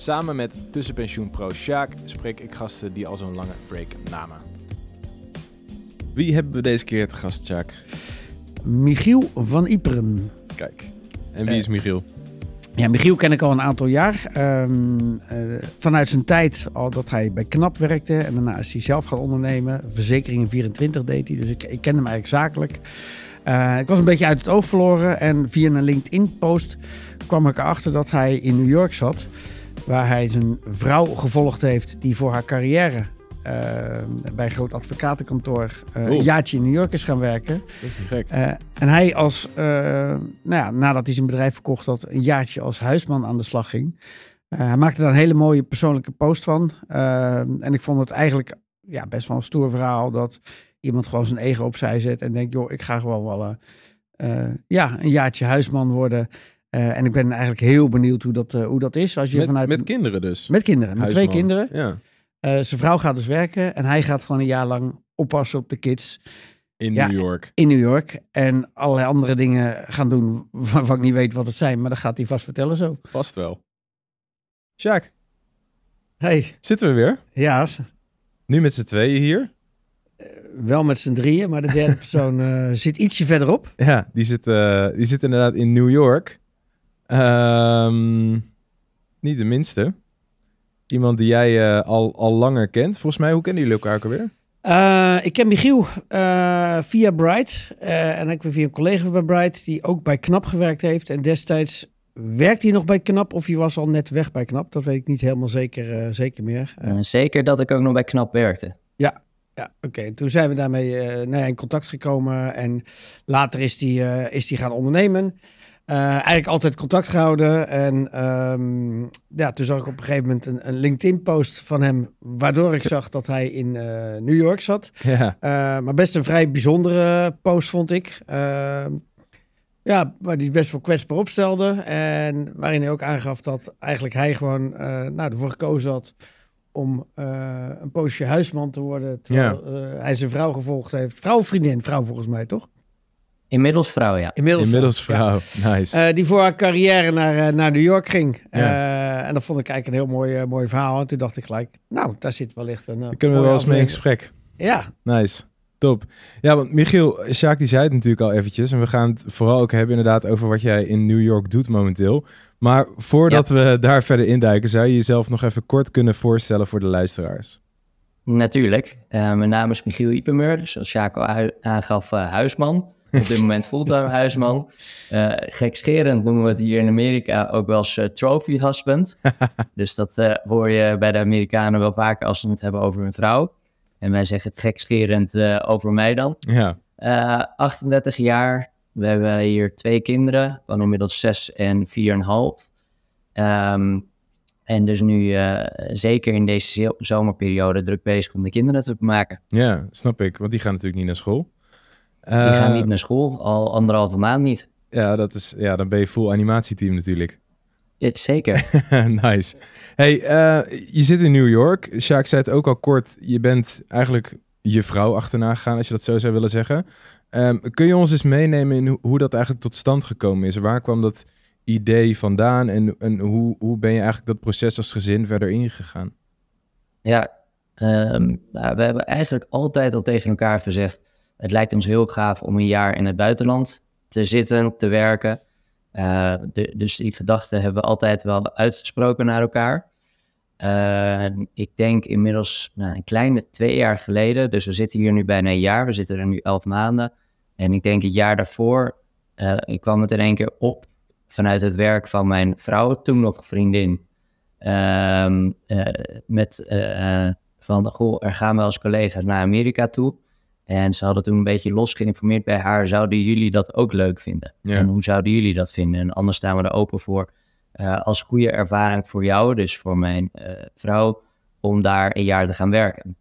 Samen met tussenpensioenpro Sjaak spreek ik gasten die al zo'n lange break namen. Wie hebben we deze keer te gast, Sjaak? Michiel van Iperen. Kijk. En wie is Michiel? Ja, Michiel ken ik al een aantal jaar. Ehm, eh, vanuit zijn tijd al dat hij bij KNAP werkte. En daarna is hij zelf gaan ondernemen. Verzekeringen 24 deed hij. Dus ik, ik ken hem eigenlijk zakelijk. Eh, ik was een beetje uit het oog verloren. En via een LinkedIn-post kwam ik erachter dat hij in New York zat. Waar hij zijn vrouw gevolgd heeft die voor haar carrière eh, bij een groot advocatenkantoor eh, een jaartje in New York is gaan werken. Dat is gek. Eh, en hij als, nou ja, nadat hij zijn bedrijf verkocht had, een jaartje als huisman aan de slag ging. Hij maakte daar een hele mooie persoonlijke post van. En ik vond het eigenlijk ja, best wel een stoer verhaal dat iemand gewoon zijn ego opzij zet en denkt, joh, ik ga gewoon wel ja, een jaartje huisman worden. Eh, en ik ben eigenlijk heel benieuwd hoe dat, eh, hoe dat is. Als je Met, vanuit met kinderen dus. met kinderen, met twee kinderen. Ja. Eh, zijn vrouw gaat dus werken en hij gaat gewoon een jaar lang oppassen op de kids In Ja. New York. in New York. En allerlei andere dingen gaan doen waarvan ik niet weet wat het zijn. Maar dat gaat hij vast vertellen zo. Vast wel. Sjaak, Hey, zitten we weer? ja, Nu met z'n tweeën hier. wel met z'n drieën. Maar de derde persoon eh, zit ietsje verderop. Ja, die zit, eh, die zit inderdaad in New York. Ehm, niet de minste. Iemand die jij eh, al, al langer kent. Volgens mij, hoe kennen jullie elkaar ook alweer? Eh, ik ken Michiel eh, via Bright. Eh, en ik ben via een collega bij Bright die ook bij KNAP gewerkt heeft. En destijds werkte hij nog bij KNAP of hij was al net weg bij KNAP. Dat weet ik niet helemaal zeker, eh, zeker meer. Zeker dat ik ook nog bij KNAP werkte. Ja, oké. Toen zijn we daarmee eh, nou ja, in contact gekomen. En later is hij eh, is die gaan ondernemen. Eh, eigenlijk altijd contact gehouden. En ehm, ja, toen zag ik op een gegeven moment een, een LinkedIn-post van hem. Waardoor ik zag dat hij in eh, New York zat. Ja, Eh, maar best een vrij bijzondere post vond ik. Ehm, ja, waar hij best wel kwetsbaar opstelde. En waarin hij ook aangaf dat eigenlijk hij gewoon nou, ervoor gekozen had om een poosje huisman te worden. Terwijl hij zijn vrouw gevolgd heeft. Vrouw of vriendin? Vrouw volgens mij, toch? Inmiddels vrouw, ja. Inmiddels, inmiddels Ja. vrouw. Nice. Eh, die voor haar carrière naar, eh, naar New York ging. Ja. Eh, en dat vond ik eigenlijk een heel mooi, mooi verhaal. En toen dacht ik gelijk, nou, daar zit wellicht een. Daar kunnen we wel eens mee in gesprek. Ja, Nice. Top. Ja, want Michiel, Sjaak die zei het natuurlijk al eventjes. En we gaan het vooral ook hebben inderdaad over wat jij in New York doet momenteel. Maar voordat we daar verder induiken, zou je jezelf nog even kort kunnen voorstellen voor de luisteraars. Natuurlijk. Eh, mijn naam is Michiel Ipemer, dus zoals Jaco ui- aangaf, eh, huisman. Op dit moment fulltime huisman. Eh gekscherend noemen we het hier in Amerika ook wel eens eh, trophy husband. dus dat eh, hoor je bij de Amerikanen wel vaker als ze het hebben over hun vrouw. En wij zeggen het gekscherend over mij dan. Ja, Eh, 38 jaar. We hebben hier twee kinderen, van inmiddels 6 en 4,5. Ehm en dus nu zeker in deze zo- zomerperiode druk bezig om de kinderen te maken. ja, snap ik. Want die gaan natuurlijk niet naar school. Die gaan Eh, niet naar school, al anderhalve maand niet. Ja, dat is, ja, dan ben je full animatieteam natuurlijk. Ja, zeker. nice. Hey, eh, je zit in New York. Sjaak zei het ook al kort. Je bent eigenlijk je vrouw achterna gegaan, als je dat zo zou willen zeggen. Ehm, kun je ons eens meenemen in hoe, hoe dat eigenlijk tot stand gekomen is? Waar kwam dat idee vandaan en, en hoe, hoe ben je eigenlijk dat proces als gezin verder ingegaan? Ja, ehm, nou, we hebben eigenlijk altijd al tegen elkaar gezegd... het lijkt ons heel gaaf om een jaar in het buitenland te zitten, te werken. Eh, dus die gedachten hebben we altijd wel uitgesproken naar elkaar. Eh, ik denk inmiddels nou, een kleine twee jaar geleden... dus we zitten hier nu bijna een jaar, we zitten er nu elf maanden... en ik denk het jaar daarvoor eh, ik kwam het in één keer op... vanuit het werk van mijn vrouw, toen nog vriendin... Ehm, eh, met van, goh, er gaan wel eens collega's naar Amerika toe. En ze hadden toen een beetje los geïnformeerd bij haar. Zouden jullie dat ook leuk vinden? Ja. En hoe zouden jullie dat vinden? En anders staan we er open voor. eh, als goede ervaring voor jou, dus voor mijn eh, vrouw. om daar een jaar te gaan werken.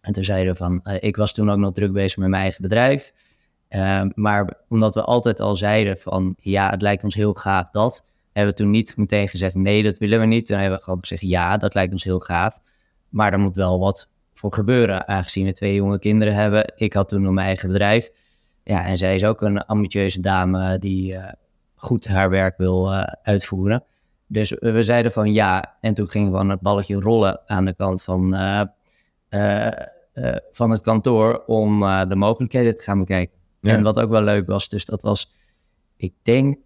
En toen zeiden we van, eh, ik was toen ook nog druk bezig met mijn eigen bedrijf. Uh, maar omdat we altijd al zeiden van, ja, het lijkt ons heel gaaf dat, hebben we toen niet meteen gezegd, nee, dat willen we niet. Toen hebben we gewoon gezegd, ja, dat lijkt ons heel gaaf. Maar er moet wel wat voor gebeuren, aangezien we twee jonge kinderen hebben. Ik had toen nog mijn eigen bedrijf. Ja, en zij is ook een ambitieuze dame die uh, goed haar werk wil uh, uitvoeren. Dus we zeiden van ja. En toen ging gewoon het balletje rollen aan de kant van, uh, van het kantoor om de mogelijkheden te gaan bekijken. Ja. En wat ook wel leuk was, dus dat was, ik denk,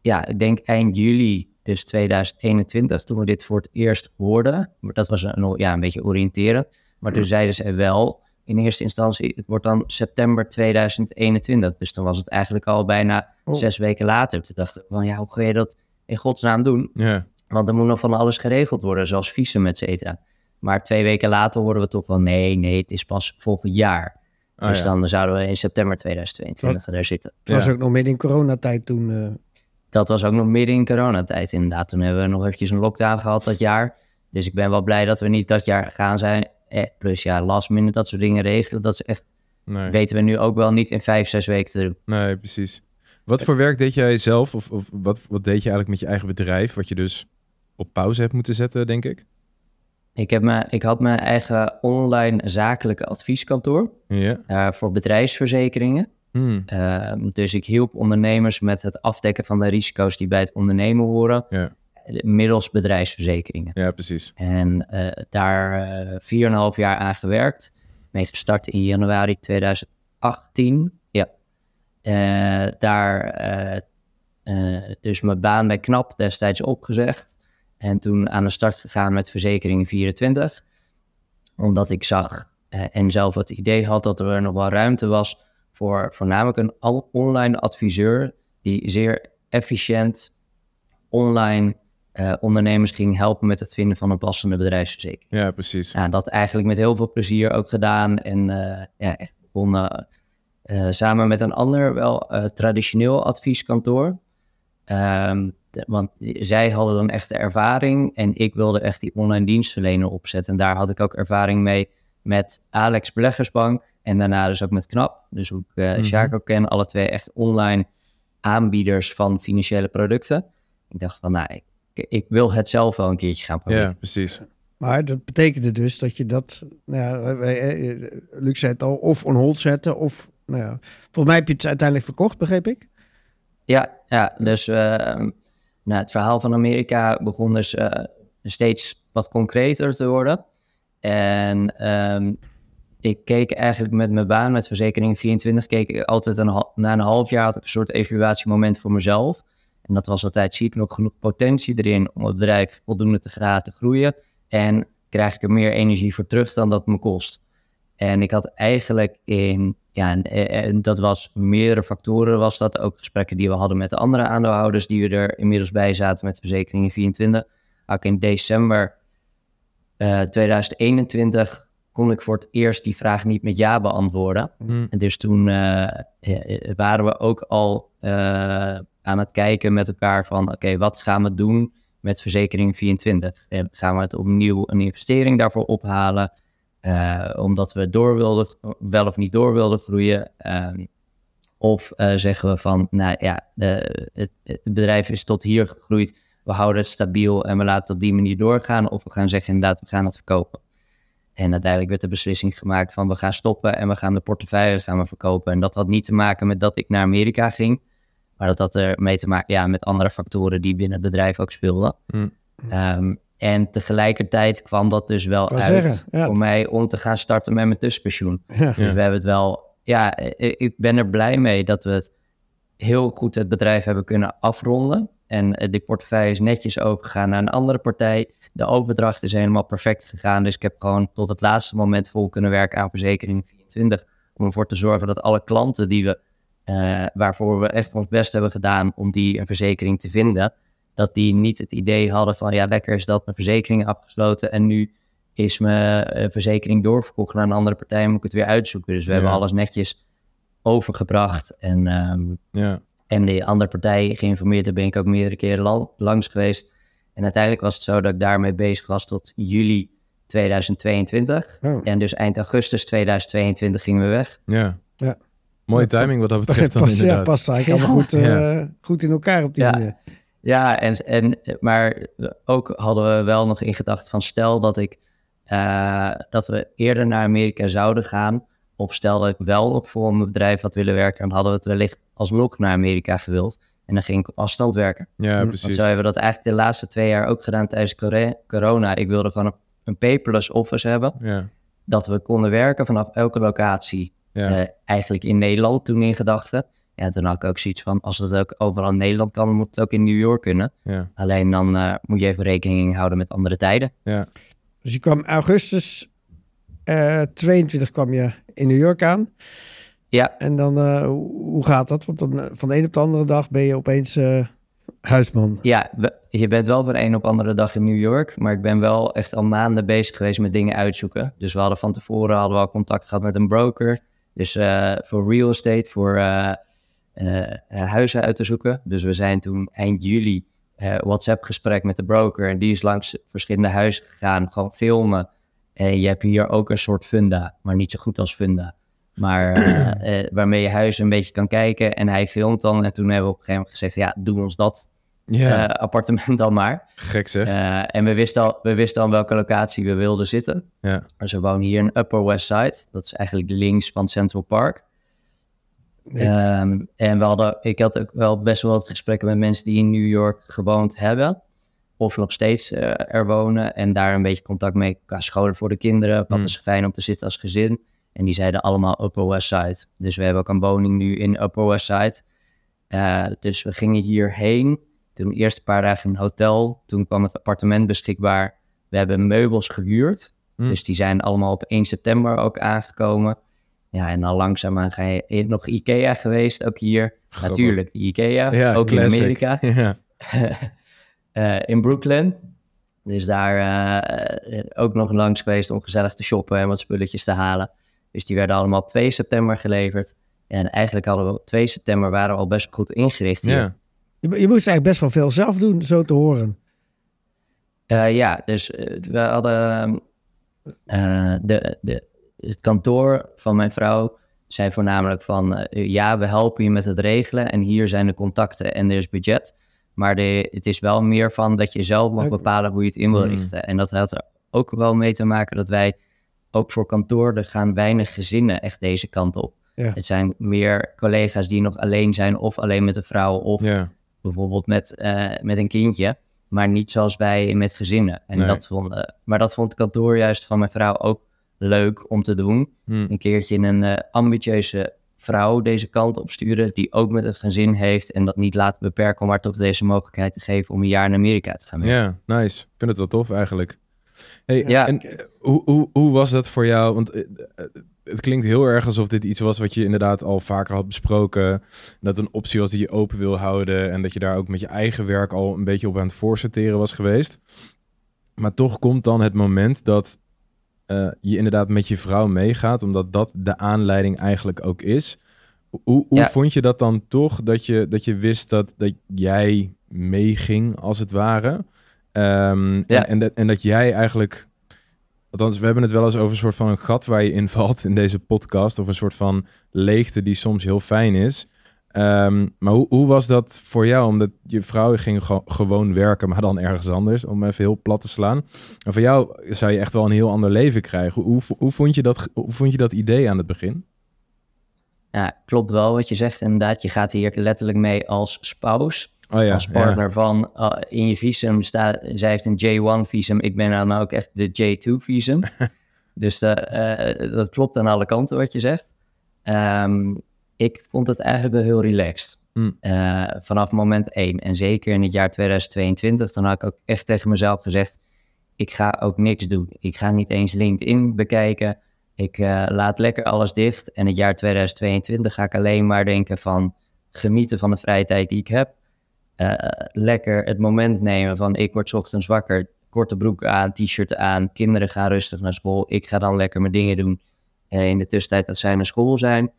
ja, ik denk eind juli, dus 2021, toen we dit voor het eerst hoorden. Dat was een, ja, een beetje oriënteren. Maar toen zeiden ze wel in eerste instantie, het wordt dan september 2021. Dus dan was het eigenlijk al bijna oh. zes weken later. Toen dachten we van, ja, hoe ga je dat in godsnaam doen? Ja. Want er moet nog van alles geregeld worden, zoals visum, et cetera. Maar twee weken later hoorden we toch wel, nee, nee, het is pas volgend jaar. Oh, dus ja. dan zouden we in september 2022 Wat? daar zitten. Het was ja. ook nog midden in coronatijd toen. Uh... Dat was ook nog midden in coronatijd, inderdaad. Toen hebben we nog eventjes een lockdown gehad dat jaar. Dus ik ben wel blij dat we niet dat jaar gegaan zijn eh, plus ja, last minute, dat soort dingen regelen. Dat is echt, nee. weten we nu ook wel niet in vijf, zes weken te doen. Nee, precies. Wat voor werk deed jij zelf? Of, of wat, wat deed je eigenlijk met je eigen bedrijf? Wat je dus op pauze hebt moeten zetten, denk ik? Ik, heb me, ik had mijn eigen online zakelijke advieskantoor ja. uh, voor bedrijfsverzekeringen. Hmm. Uh, dus ik hielp ondernemers met het afdekken van de risico's die bij het ondernemen horen. Ja middels bedrijfsverzekeringen. Ja, precies. En uh, daar uh, 4,5 jaar aan gewerkt. Mee gestart in januari 2018. Ja. Uh, daar dus mijn baan bij KNAP destijds opgezegd. En toen aan de start gegaan met verzekeringen 24. Omdat ik zag en zelf het idee had dat er nog wel ruimte was voor voornamelijk een online adviseur die zeer efficiënt online uh, ondernemers ging helpen met het vinden van een passende bedrijfsverzekering. Ja, precies. Ja, dat eigenlijk met heel veel plezier ook gedaan. En uh, ja, echt begonnen uh, samen met een ander, wel traditioneel advieskantoor. Um, de, want zij hadden dan echt de ervaring en ik wilde echt die online dienstverlener opzetten. En daar had ik ook ervaring mee met Alex Beleggersbank en daarna dus ook met KNAP. Dus hoe ik uh, -hmm. ook ken, alle twee echt online aanbieders van financiële producten. Ik dacht van, nou, ik ik wil het zelf wel een keertje gaan proberen. Ja, precies. Maar dat betekende dus dat je dat, nou ja, Luc zei het al, of on hold zetten of, nou ja, volgens mij heb je het uiteindelijk verkocht, begreep ik? Ja, ja dus uh, nou, het verhaal van Amerika begon dus uh, steeds wat concreter te worden. En um, ik keek eigenlijk met mijn baan, met verzekering 24, keek ik altijd een, na een half jaar had ik een soort evaluatiemoment voor mezelf. En dat was altijd, zie ik nog genoeg potentie erin om het bedrijf voldoende te te groeien. En krijg ik er meer energie voor terug dan dat me kost. En ik had eigenlijk in, ja, en dat was meerdere factoren, was dat ook gesprekken die we hadden met de andere aandeelhouders, die we er inmiddels bij zaten met verzekeringen 24. Ook in december uh, eh, 2021 kon ik voor het eerst die vraag niet met ja beantwoorden. Mm. En dus toen uh, waren we ook al uh, aan het kijken met elkaar van oké, wat gaan we doen met verzekering 24? En gaan we het opnieuw een investering daarvoor ophalen? Uh, omdat we door wilden, wel of niet door wilden groeien. Uh, of uh, zeggen we van, nou ja, het, het, bedrijf is tot hier gegroeid. We houden het stabiel en we laten het op die manier doorgaan. Of we gaan zeggen inderdaad, we gaan het verkopen. En uiteindelijk werd de beslissing gemaakt van we gaan stoppen en we gaan de portefeuille gaan we verkopen. En dat had niet te maken met dat ik naar Amerika ging. Maar dat had er mee te maken ja, met andere factoren die binnen het bedrijf ook speelden. Mm. Um, en tegelijkertijd kwam dat dus wel uit zeggen, ja. voor mij om te gaan starten met mijn tussenpensioen. Ja. Dus we hebben het wel, ja, ik ben er blij mee dat we het heel goed het bedrijf hebben kunnen afronden. En die portefeuille is netjes overgegaan naar een andere partij. De overdracht is helemaal perfect gegaan. Dus ik heb gewoon tot het laatste moment vol kunnen werken aan verzekering 24. Om ervoor te zorgen dat alle klanten die we uh, waarvoor we echt ons best hebben gedaan om die een verzekering te vinden, dat die niet het idee hadden van ja, lekker is dat mijn verzekering afgesloten en nu is mijn uh, verzekering doorverkocht naar een andere partij en moet ik het weer uitzoeken. Dus we Ja. hebben alles netjes overgebracht en, ehm, Ja. en die andere partij geïnformeerd, daar ben ik ook meerdere keren lang, langs geweest. En uiteindelijk was het zo dat ik daarmee bezig was tot juli 2022. Oh. En dus eind augustus 2022 gingen we weg. Ja. Ja. Mooie timing wat dat betreft dan Pas, ja, inderdaad. past eigenlijk allemaal goed, eh, goed in elkaar op die Ja. manier. Ja, en, en, maar ook hadden we wel nog in gedachten van stel dat ik eh, dat we eerder naar Amerika zouden gaan. Of stel dat ik wel nog voor een bedrijf had willen werken, dan hadden we het wellicht alsnog naar Amerika gewild. En dan ging ik op afstand werken. Ja, Want precies. Want zo hebben we dat eigenlijk de laatste twee jaar ook gedaan tijdens corona. Ik wilde gewoon een, een paperless office hebben. Ja. Dat we konden werken vanaf elke locatie. Ja. eh, eigenlijk in Nederland toen in gedachten. Ja, toen had ik ook zoiets van, als het ook overal in Nederland kan, moet het ook in New York kunnen. ja. Alleen dan eh, moet je even rekening houden met andere tijden. Ja. Dus je kwam augustus eh 22 kwam je in New York aan. Ja, En dan, eh, hoe gaat dat? Want dan, eh, van de een op de andere dag ben je opeens eh, huisman. ja we- je bent wel van een op andere dag in New York. Maar ik ben wel echt al maanden bezig geweest met dingen uitzoeken. Dus we hadden van tevoren hadden we al contact gehad met een broker. Dus eh, voor real estate, voor eh, eh, huizen uit te zoeken. Dus we zijn toen eind juli eh, WhatsApp gesprek met de broker. En die is langs verschillende huizen gegaan, gewoon filmen. En je hebt hier ook een soort funda, maar niet zo goed als funda. Maar waarmee je huis een beetje kan kijken. En hij filmt dan. En toen hebben we op een gegeven moment gezegd, ja, doe ons dat Eh, appartement dan maar. Gek zeg. Eh, en we wisten, al, we wisten al welke locatie we wilden zitten. Ja. Dus we wonen hier in Upper West Side. Dat is eigenlijk links van Central Park. Nee. Ehm, en we hadden, ik had ook wel best wel wat gesprekken met mensen die in New York gewoond hebben. Of nog steeds eh, er wonen. En daar een beetje contact mee qua scholen voor de kinderen. Wat Hmm. is fijn om te zitten als gezin. En die zeiden allemaal Upper West Side. Dus we hebben ook een woning nu in Upper West Side. Dus we gingen hierheen. Toen eerst een paar dagen in een hotel. Toen kwam het appartement beschikbaar. We hebben meubels gehuurd. Hmm. Dus die zijn allemaal op 1 september ook aangekomen. Ja, en dan langzaamaan ga je nog Ikea geweest, ook hier. Grappig. Natuurlijk, Ikea, Ja, ook classic. in Amerika. Ja. Eh, in Brooklyn. Dus daar eh, ook nog langs geweest om gezellig te shoppen en wat spulletjes te halen. Dus die werden allemaal op 2 september geleverd. En eigenlijk hadden we op 2 september waren we al best goed ingericht hier. Ja. Je, je moest eigenlijk best wel veel zelf doen, zo te horen. Eh, ja, dus eh, we hadden eh, de, de, het kantoor van mijn vrouw zei voornamelijk van ja, we helpen je met het regelen en hier zijn de contacten en er is budget. Maar de, het is wel meer van dat je zelf mag bepalen hoe je het in wil Hmm. richten. En dat had er ook wel mee te maken dat wij ook voor kantoor, er gaan weinig gezinnen echt deze kant op. Ja. Het zijn meer collega's die nog alleen zijn of alleen met een vrouw of Ja. Bijvoorbeeld met, eh, met een kindje, maar niet zoals wij met gezinnen. En Nee. dat vond, eh, maar dat vond het kantoor juist van mijn vrouw ook leuk om te doen. Hm. Een keertje een eh, ambitieuze vrouw deze kant op sturen, die ook met een gezin heeft en dat niet laten beperken om haar toch deze mogelijkheid te geven om een jaar in Amerika te gaan werken. Ja, nice. Ik vind het wel tof eigenlijk. Hey, Ja. En hoe, hoe, hoe was dat voor jou? Want het klinkt heel erg alsof dit iets was wat je inderdaad al vaker had besproken. Dat het een optie was die je open wil houden. En dat je daar ook met je eigen werk al een beetje op aan het voorsorteren was geweest. Maar toch komt dan het moment dat eh, je inderdaad met je vrouw meegaat. Omdat dat de aanleiding eigenlijk ook is. Hoe, hoe Ja. vond je dat dan toch? Dat je, dat je wist dat, dat jij meeging, als het ware. Ehm, Ja. en, en, dat, en dat jij eigenlijk... Althans, we hebben het wel eens over een soort van een gat waar je invalt in deze podcast. Of een soort van leegte die soms heel fijn is. Ehm, maar hoe, hoe was dat voor jou? Omdat je vrouw ging ge- gewoon werken, maar dan ergens anders. Om even heel plat te slaan. En voor jou zou je echt wel een heel ander leven krijgen. Hoe, hoe, hoe, vond, je dat, hoe vond je dat idee aan het begin? Ja, klopt wel wat je zegt inderdaad. Je gaat hier letterlijk mee als spouse. Oh ja, als partner van uh, in je visum staat, zij heeft een J1 visum, ik ben dan ook echt de J2 visum. dus de, eh, dat klopt aan alle kanten wat je zegt. Ehm, ik vond het eigenlijk wel heel relaxed. Hmm. Eh, vanaf moment één. En zeker in het jaar 2022, dan had ik ook echt tegen mezelf gezegd, ik ga ook niks doen. Ik ga niet eens LinkedIn bekijken. Ik eh, laat lekker alles dicht. En het jaar 2022 ga ik alleen maar denken van genieten van de vrije tijd die ik heb. Eh, lekker het moment nemen van ik word ochtends wakker, korte broek aan, t-shirt aan, kinderen gaan rustig naar school. Ik ga dan lekker mijn dingen doen eh, in de tussentijd dat zij naar school zijn.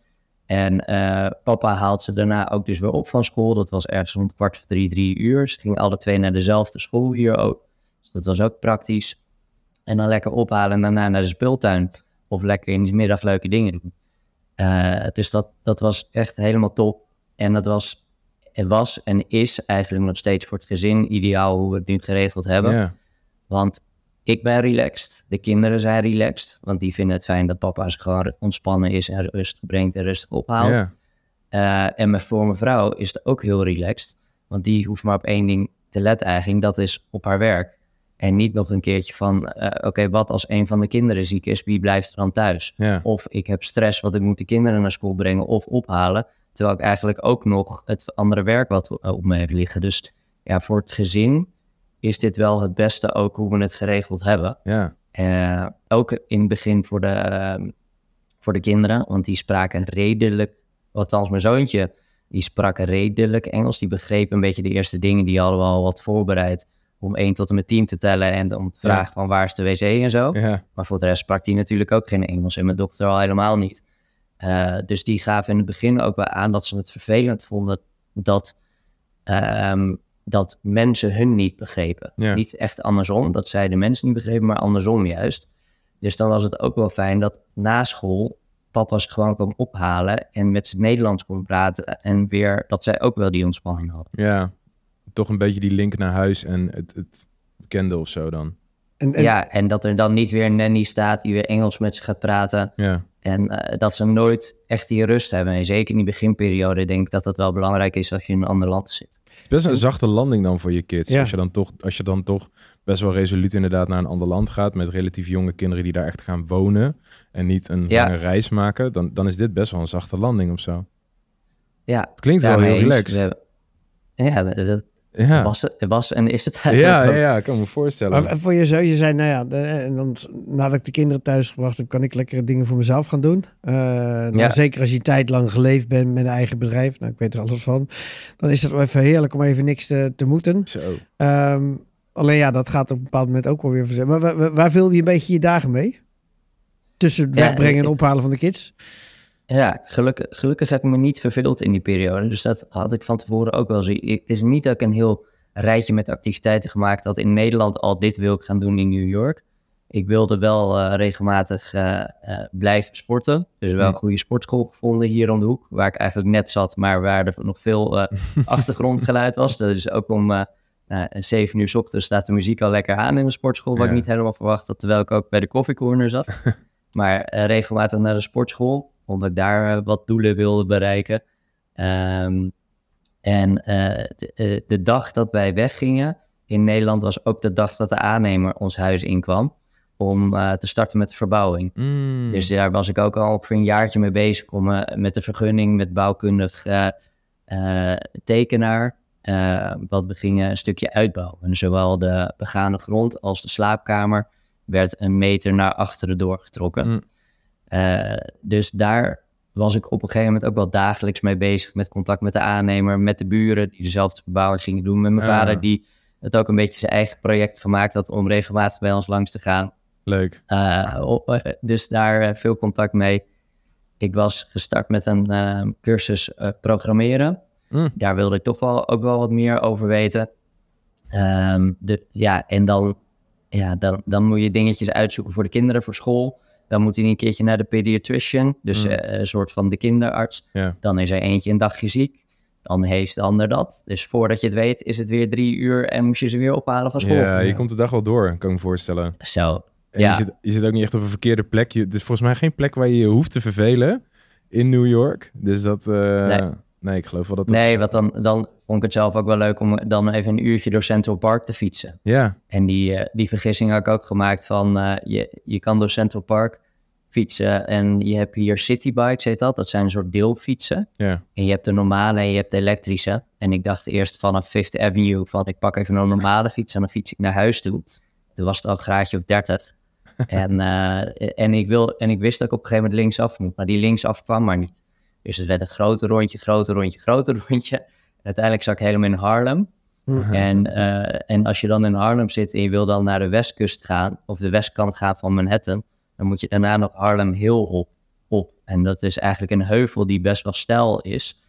En eh, papa haalt ze daarna ook dus weer op van school. Dat was ergens rond kwart voor drie, drie uur. Ze gingen alle twee naar dezelfde school hier ook. Dus dat was ook praktisch. En dan lekker ophalen en daarna naar de speeltuin. Of lekker in de middag leuke dingen doen. Uh, dus dat, dat was echt helemaal top. En dat was, het was en is eigenlijk nog steeds voor het gezin ideaal hoe we het nu geregeld hebben. Ja. Want ik ben relaxed, de kinderen zijn relaxed. Want die vinden het fijn dat papa zich gewoon ontspannen is en rustig brengt en rustig ophaalt. Uh, en voor mijn vrouw is het ook heel relaxed. Want die hoeft maar op één ding te letten eigenlijk. Dat is op haar werk. En niet nog een keertje van, uh, oké, wat als een van de kinderen ziek is, wie blijft er dan thuis? Of ik heb stress, want ik moet de kinderen naar school brengen of ophalen. Terwijl ik eigenlijk ook nog het andere werk wat op me heb liggen. Dus ja, voor het gezin is dit wel het beste ook hoe we het geregeld hebben. Ja. Uh, ook in het begin voor de, uh, voor de kinderen, want die spraken redelijk, althans mijn zoontje, die sprak redelijk Engels. Die begreep een beetje de eerste dingen, die hadden we al wat voorbereid om 1 tot en met 10 te tellen en om te vragen ja. van waar is de wc en zo. Ja. Maar voor de rest sprak hij natuurlijk ook geen Engels en mijn dochter al helemaal niet. Uh, dus die gaven in het begin ook wel aan dat ze het vervelend vonden dat, um, dat mensen hun niet begrepen. Ja. Niet echt andersom, dat zij de mensen niet begrepen, maar andersom juist. Dus dan was het ook wel fijn dat na school papa's gewoon kwam ophalen en met z'n Nederlands kon praten en weer dat zij ook wel die ontspanning hadden. Ja, toch een beetje die link naar huis en het, het bekende of zo dan. En, en, Ja, en dat er dan niet weer een nanny staat die weer Engels met ze gaat praten. Ja, En eh, dat ze nooit echt die rust hebben. En zeker in die beginperiode denk ik dat dat wel belangrijk is als je in een ander land zit. het is best een zachte landing dan voor je kids. Ja. Als, je dan toch, als je dan toch best wel resoluut inderdaad naar een ander land gaat... met relatief jonge kinderen die daar echt gaan wonen... en niet een Ja. lange reis maken... Dan, dan is dit best wel een zachte landing of zo. Ja, Het klinkt wel heel eens. relaxed. We hebben- Ja, dat- dat Ja, was, het was en is het ja, eigenlijk ja, ik kan me voorstellen. Maar voor je zo, je zei, nou ja, de- en dan, nadat ik de kinderen thuis gebracht heb, kan ik lekkere dingen voor mezelf gaan doen. Eh, dan Ja. Zeker als je een tijd lang geleefd bent met een eigen bedrijf, nou ik weet er alles van, dan is het wel even heerlijk om even niks te, te moeten. Zo. Ehm, alleen ja, dat gaat op een bepaald moment ook wel weer verzetten. Maar waar, waar- waar vulde je een beetje je dagen mee? Tussen het Ja, wegbrengen en het- ophalen van de kids? Ja, gelukkig, gelukkig heb ik me niet verveeld in die periode. Dus dat had ik van tevoren ook wel zien. Het is niet dat ik een heel rijtje met activiteiten gemaakt had in Nederland. Al dit wil ik gaan doen in New York. Ik wilde wel eh, regelmatig eh, eh, blijven sporten. Dus wel een goede sportschool gevonden hier om de hoek. Waar ik eigenlijk net zat, maar waar er nog veel achtergrondgeluid was. Dus ook om eh nou, zeven uur 's ochtends staat de muziek al lekker aan in de sportschool. Wat Ja. ik niet helemaal verwacht had, terwijl ik ook bij de koffiecorner zat. Maar regelmatig naar de sportschool, omdat ik daar eh, wat doelen wilde bereiken. Ehm, en eh, de, eh, de dag dat wij weggingen in Nederland was ook de dag dat de aannemer ons huis inkwam. Om eh, te starten met de verbouwing. Mm. Dus daar was ik ook al ongeveer een jaartje mee bezig om eh, met de vergunning, met bouwkundig eh, eh, tekenaar. eh, wat we gingen een stukje uitbouwen. En zowel de begane grond als de slaapkamer werd een meter naar achteren doorgetrokken. Mm. Eh, dus daar was ik op een gegeven moment ook wel dagelijks mee bezig. Met contact met de aannemer, met de buren die dezelfde verbouwing gingen doen. Met mijn Ah. vader die het ook een beetje zijn eigen project gemaakt had om regelmatig bij ons langs te gaan. Leuk. Uh, op- eh, dus daar eh, veel contact mee. Ik was gestart met een eh, cursus eh, programmeren. Mm. Daar wilde ik toch wel ook wel wat meer over weten. Ehm, de, ja, en dan, ja, dan, dan moet je dingetjes uitzoeken voor de kinderen voor school. Dan moet hij een keertje naar de pediatrician, dus Mm. eh, een soort van de kinderarts. Dan is er eentje een dagje ziek. Dan heeft de ander dat. Dus voordat je het weet, is het weer drie uur en moet je ze weer ophalen van school. Ja, je komt de dag wel door, kan ik me voorstellen. Zo, Ja. je, zit, je zit ook niet echt op een verkeerde plek. Je, het is volgens mij geen plek waar je je hoeft te vervelen in New York. Dus dat... eh, Nee. nee. ik geloof wel dat dat... Nee, want dan, dan vond ik het zelf ook wel leuk om dan even een uurtje door Central Park te fietsen. Ja, En die, eh, die vergissing had ik ook gemaakt van eh, je, je kan door Central Park fietsen en je hebt hier citybikes, heet dat. Dat zijn een soort deelfietsen. ja. En je hebt de normale en je hebt de elektrische. En ik dacht eerst vanaf Fifth Avenue van ik pak even een normale fiets en dan fiets ik naar huis toe. Toen was het al een graadje of 30. en, eh, en, ik wil, en ik wist dat ik op een gegeven moment linksaf moet, maar die linksaf kwam maar niet. Dus het werd een groter rondje, groter rondje, groter rondje. Uiteindelijk zat ik helemaal in Harlem. En, eh, en als je dan in Harlem zit en je wil dan naar de westkust gaan, of de westkant gaan van Manhattan, dan moet je daarna nog Harlem Hill op. op. En dat is eigenlijk een heuvel die best wel steil is.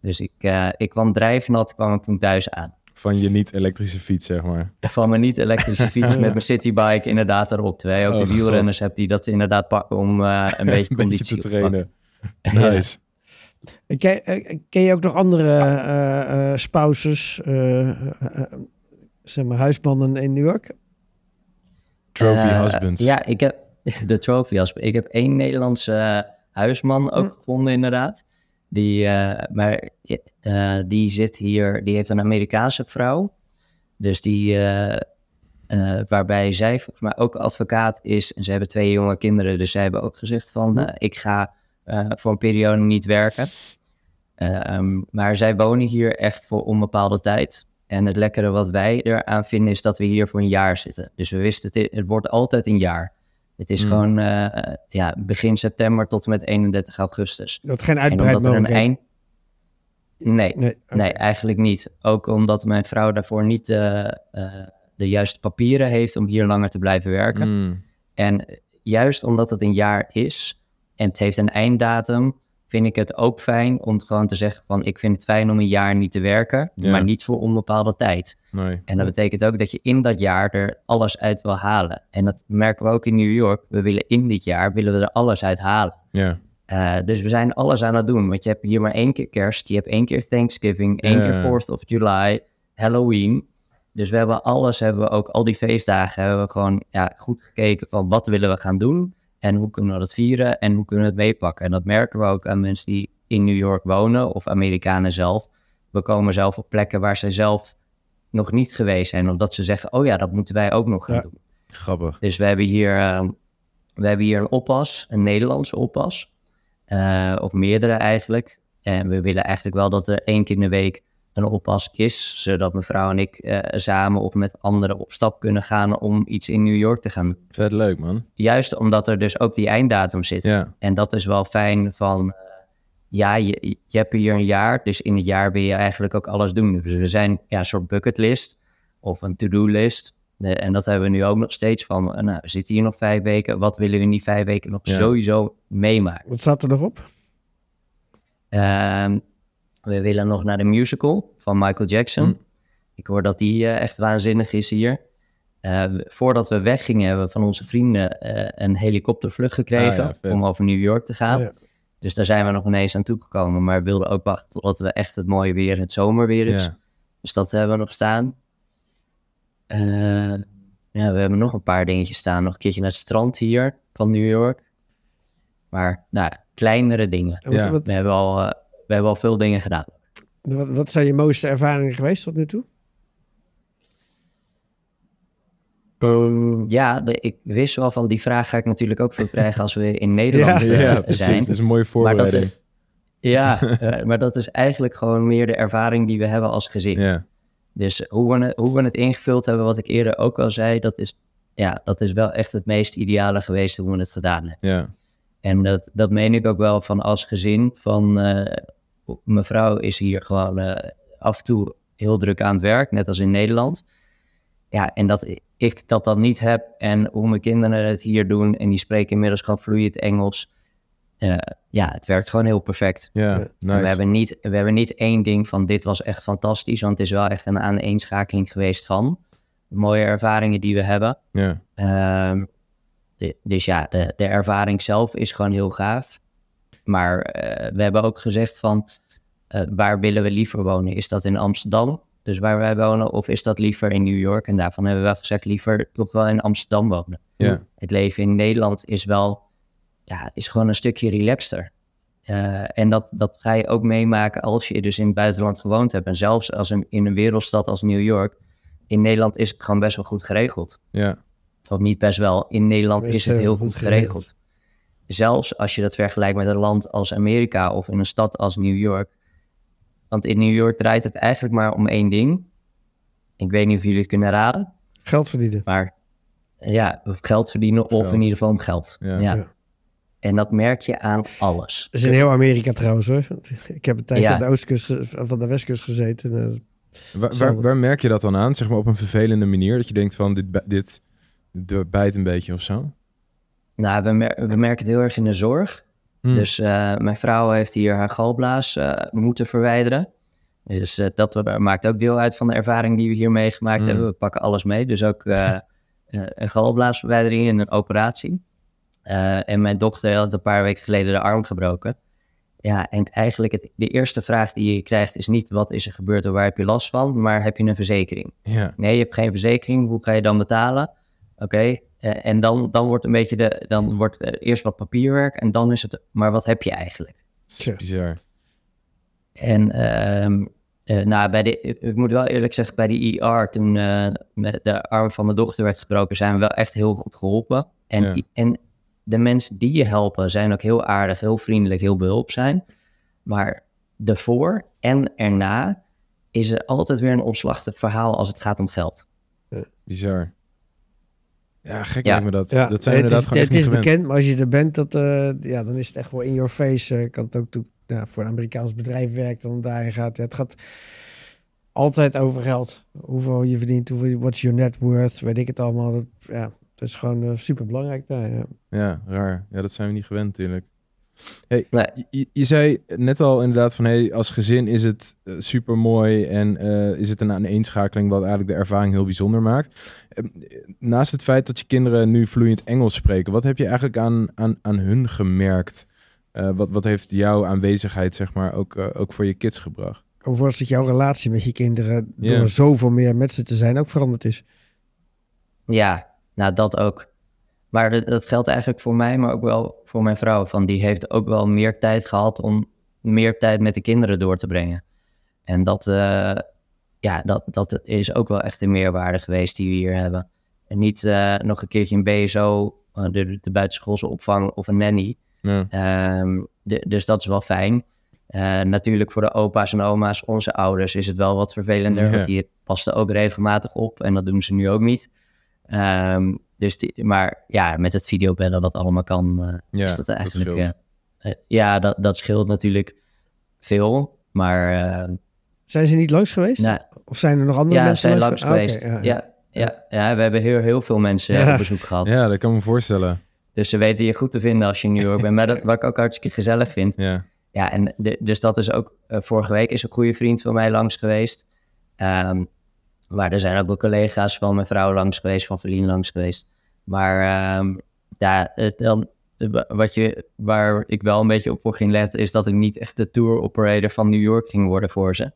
Dus ik, eh, ik kwam drijfnat, kwam ik toen thuis aan. van je niet-elektrische fiets, zeg maar. Van mijn niet-elektrische fiets met mijn citybike inderdaad erop. Terwijl je ook Oh, de wielrenners hebt die dat inderdaad pakken om eh, een beetje conditie te trainen. Nice. Ken, eh, ken je ook nog andere eh, eh, spouses, zeg maar huismannen in New York? Trophy husbands. Ja, ik heb de trophy husband. Ik heb één Nederlandse huisman ook gevonden inderdaad. Die, eh, maar eh, die zit hier, die heeft een Amerikaanse vrouw. Dus die, eh, eh, waarbij zij volgens mij ook advocaat is. En ze hebben twee jonge kinderen. Dus zij hebben ook gezegd van, eh, ik ga voor een periode niet werken. Ehm, maar zij wonen hier echt voor onbepaalde tijd. En het lekkere wat wij eraan vinden is dat we hier voor een jaar zitten. Dus we wisten, het, wordt altijd een jaar. Het is Mm. gewoon eh, ja, begin september tot en met 31 augustus. Dat geen En uitbreid omdat er een eind... Nee, Nee, eigenlijk niet. Ook omdat mijn vrouw daarvoor niet eh, eh, de juiste papieren heeft om hier langer te blijven werken. Mm. En juist omdat het een jaar is en het heeft een einddatum, vind ik het ook fijn om gewoon te zeggen van ik vind het fijn om een jaar niet te werken, Ja. maar niet voor onbepaalde tijd. Nee. En dat betekent ook dat je in dat jaar er alles uit wil halen. En dat merken we ook in New York. We willen in dit jaar willen we er alles uit halen. Ja. Eh, dus we zijn alles aan het doen. Want je hebt hier maar één keer kerst, je hebt één keer Thanksgiving, één Ja. keer 4th of July, Halloween. Dus we hebben alles, hebben we ook al die feestdagen, hebben we gewoon ja, goed gekeken van wat willen we gaan doen en hoe kunnen we dat vieren en hoe kunnen we het meepakken. En dat merken we ook aan mensen die in New York wonen of Amerikanen zelf. We komen zelf op plekken waar zij zelf nog niet geweest zijn, of dat ze zeggen, oh ja, dat moeten wij ook nog gaan Ja. doen. Grappig. Dus we hebben hier, eh, we hebben hier een oppas, een Nederlandse oppas. Eh, of meerdere eigenlijk. En we willen eigenlijk wel dat er één keer in de week een oppas is. Zodat mevrouw en ik eh, samen of met anderen op stap kunnen gaan om iets in New York te gaan doen. Vet leuk, man. Juist omdat er dus ook die einddatum zit. Ja. En dat is wel fijn van, eh, ja, je, je hebt hier een jaar, dus in het jaar wil je eigenlijk ook alles doen. Dus we zijn ja, een soort bucketlist of een to-do-list. En dat hebben we nu ook nog steeds van, eh, nou, we zitten hier nog vijf weken. Wat willen we in die vijf weken nog Ja. sowieso meemaken? Wat staat er nog op? Ehm, we willen nog naar de musical van Michael Jackson. Hm. Ik hoor dat die eh, echt waanzinnig is hier. Eh, voordat we weggingen hebben we van onze vrienden eh, een helikoptervlucht gekregen Ah, ja, om over New York te gaan. Ja. Dus daar zijn we nog ineens aan toegekomen. Maar we wilden ook wachten totdat we echt het mooie weer, het zomerweer is. Ja. Dus dat hebben we nog staan. Eh, ja, we hebben nog een paar dingetjes staan. Nog een keertje naar het strand hier van New York. Maar nou, kleinere dingen. Wat. We hebben al, eh, we hebben al veel dingen gedaan. wat, wat zijn je mooiste ervaringen geweest tot nu toe? Ja, de- ik wist wel van die vraag ga ik natuurlijk ook veel krijgen als we in Nederland Ja, eh, Ja, precies. zijn. Dat is een mooie Maar dat, voorbereiding. ja, eh, maar dat is eigenlijk gewoon meer de ervaring die we hebben als gezin. Ja. Dus hoe we, het, hoe we het ingevuld hebben, wat ik eerder ook al zei, dat is, ja, dat is wel echt het meest ideale geweest hoe we het gedaan hebben. Ja. En dat, dat meen ik ook wel van als gezin. Van, eh, mevrouw is hier gewoon eh, af en toe heel druk aan het werk, net als in Nederland. Ja, en dat ik dat dan niet heb en hoe mijn kinderen het hier doen en die spreken inmiddels gewoon vloeiend Engels. Eh, ja, het werkt gewoon heel perfect. Ja. Nice. We, hebben niet, we hebben niet één ding van dit was echt fantastisch, want het is wel echt een aaneenschakeling geweest van mooie ervaringen die we hebben. Ja. Ehm, dus ja, de, de ervaring zelf is gewoon heel gaaf. Maar eh, we hebben ook gezegd van, eh, waar willen we liever wonen? Is dat in Amsterdam, dus waar wij wonen, of is dat liever in New York? En daarvan hebben we wel gezegd, liever toch wel in Amsterdam wonen. Ja. Het leven in Nederland is wel, ja, is gewoon een stukje relaxter. Eh, en dat, dat ga je ook meemaken als je dus in het buitenland gewoond hebt. En zelfs als een, in een wereldstad als New York, in Nederland is het gewoon best wel goed geregeld. Ja. Of niet best wel, in Nederland Is is het heel heel goed goed geregeld. Zelfs als je dat vergelijkt met een land als Amerika of in een stad als New York. Want in New York draait het eigenlijk maar om één ding. Ik weet niet of jullie het kunnen raden, Geld verdienen. maar ja, geld verdienen of Geld. in ieder geval om geld. Ja. Ja. Ja. En dat merk je aan alles. Dat is in heel Amerika trouwens hoor. Ik heb een tijdje Ja. aan de oostkust, van de westkust gezeten. Eh, Waar, waar, merk je dat dan aan? Zeg maar op een vervelende manier? Dat je denkt van dit, dit, dit bijt een beetje of zo? Nou, we, mer- we merken het heel erg in de zorg. Hm. Dus eh, mijn vrouw heeft hier haar galblaas eh, moeten verwijderen. Dus uh, dat maakt ook deel uit van de ervaring die we hier meegemaakt Mm. hebben. We pakken alles mee, dus ook eh, eh, een galblaasverwijdering en een operatie. Eh, en mijn dochter had een paar weken geleden de arm gebroken. Ja, en eigenlijk het, de eerste vraag die je krijgt is niet wat is er gebeurd en waar heb je last van, maar heb je een verzekering? Ja. Nee, je hebt geen verzekering, hoe ga je dan betalen? Oké, eh, en dan, dan wordt een beetje de, dan wordt eh, eerst wat papierwerk en dan is het, maar wat heb je eigenlijk? Bizar. En ehm, eh, nou, bij de, ik moet wel eerlijk zeggen, bij de ER, toen eh, met de arm van mijn dochter werd gebroken, zijn we wel echt heel goed geholpen. En, Ja. en de mensen die je helpen zijn ook heel aardig, heel vriendelijk, heel behulpzaam. Maar ervoor en erna is er altijd weer een omslachtig verhaal als het gaat om geld. Bizar. Ja, gek Ja. lijkt me dat. Ja, dat zijn we het is, het echt is bekend, maar als je er bent, dat, eh, ja, dan is het echt wel in your face. eh, kan het ook toe, ja, voor een Amerikaans bedrijf werkt, dan daarin gaat. Ja, het gaat altijd over geld. Hoeveel je verdient, hoeveel, what's your net worth, weet ik het allemaal. Dat, ja, dat is gewoon super belangrijk daar. Ja. Ja, raar. Ja, dat zijn we niet gewend natuurlijk. Hey, Nee. je- zei net al inderdaad van hey, als gezin is het super mooi en eh, is het een aaneenschakeling wat eigenlijk de ervaring heel bijzonder maakt. Eh, naast het feit dat je kinderen nu vloeiend Engels spreken, wat heb je eigenlijk aan, aan, aan hun gemerkt? Eh, wat, wat heeft jouw aanwezigheid zeg maar ook, eh, ook voor je kids gebracht? Ik kan me voorstellen dat jouw relatie met je kinderen, door zoveel meer met ze te zijn, ook veranderd is. Ja, nou dat ook. Maar dat, dat geldt eigenlijk voor mij, maar ook wel voor mijn vrouw. Van die heeft ook wel meer tijd gehad om meer tijd met de kinderen door te brengen. En dat, eh, ja, dat, dat is ook wel echt een meerwaarde geweest die we hier hebben. En niet eh, nog een keertje een BSO, eh, de, de buitenschoolse opvang of een nanny. Ja, Ehm, de- dus dat is wel fijn. Natuurlijk voor de opa's en oma's, onze ouders, is het wel wat vervelender. Ja. Want die pasten ook regelmatig op en dat doen ze nu ook niet. Ehm, dus die, maar ja, met het videobellen dat allemaal kan, eh, ja is dat eigenlijk... scheelt. eh, eh, ja, dat, dat scheelt natuurlijk veel. Maar eh, Zijn ze niet langs geweest? nou, Of zijn er nog andere ja, mensen zijn langs Ah, geweest. ja, ja, ja. Ja, we hebben heel, heel veel mensen Ja. op bezoek gehad. Ja, dat kan me voorstellen. Dus ze weten je goed te vinden als je in New York bent. Maar dat, wat ik ook hartstikke gezellig vind. Ja, Ja, en de- dus dat is ook... vorige week is een goede vriend van mij langs geweest. Ehm, maar er zijn ook wel collega's van mijn vrouw langs geweest, van Verlien langs geweest. Maar ehm, ja, het dan, wat je, waar ik wel een beetje op voor ging letten, is dat ik niet echt de tour operator van New York ging worden voor ze.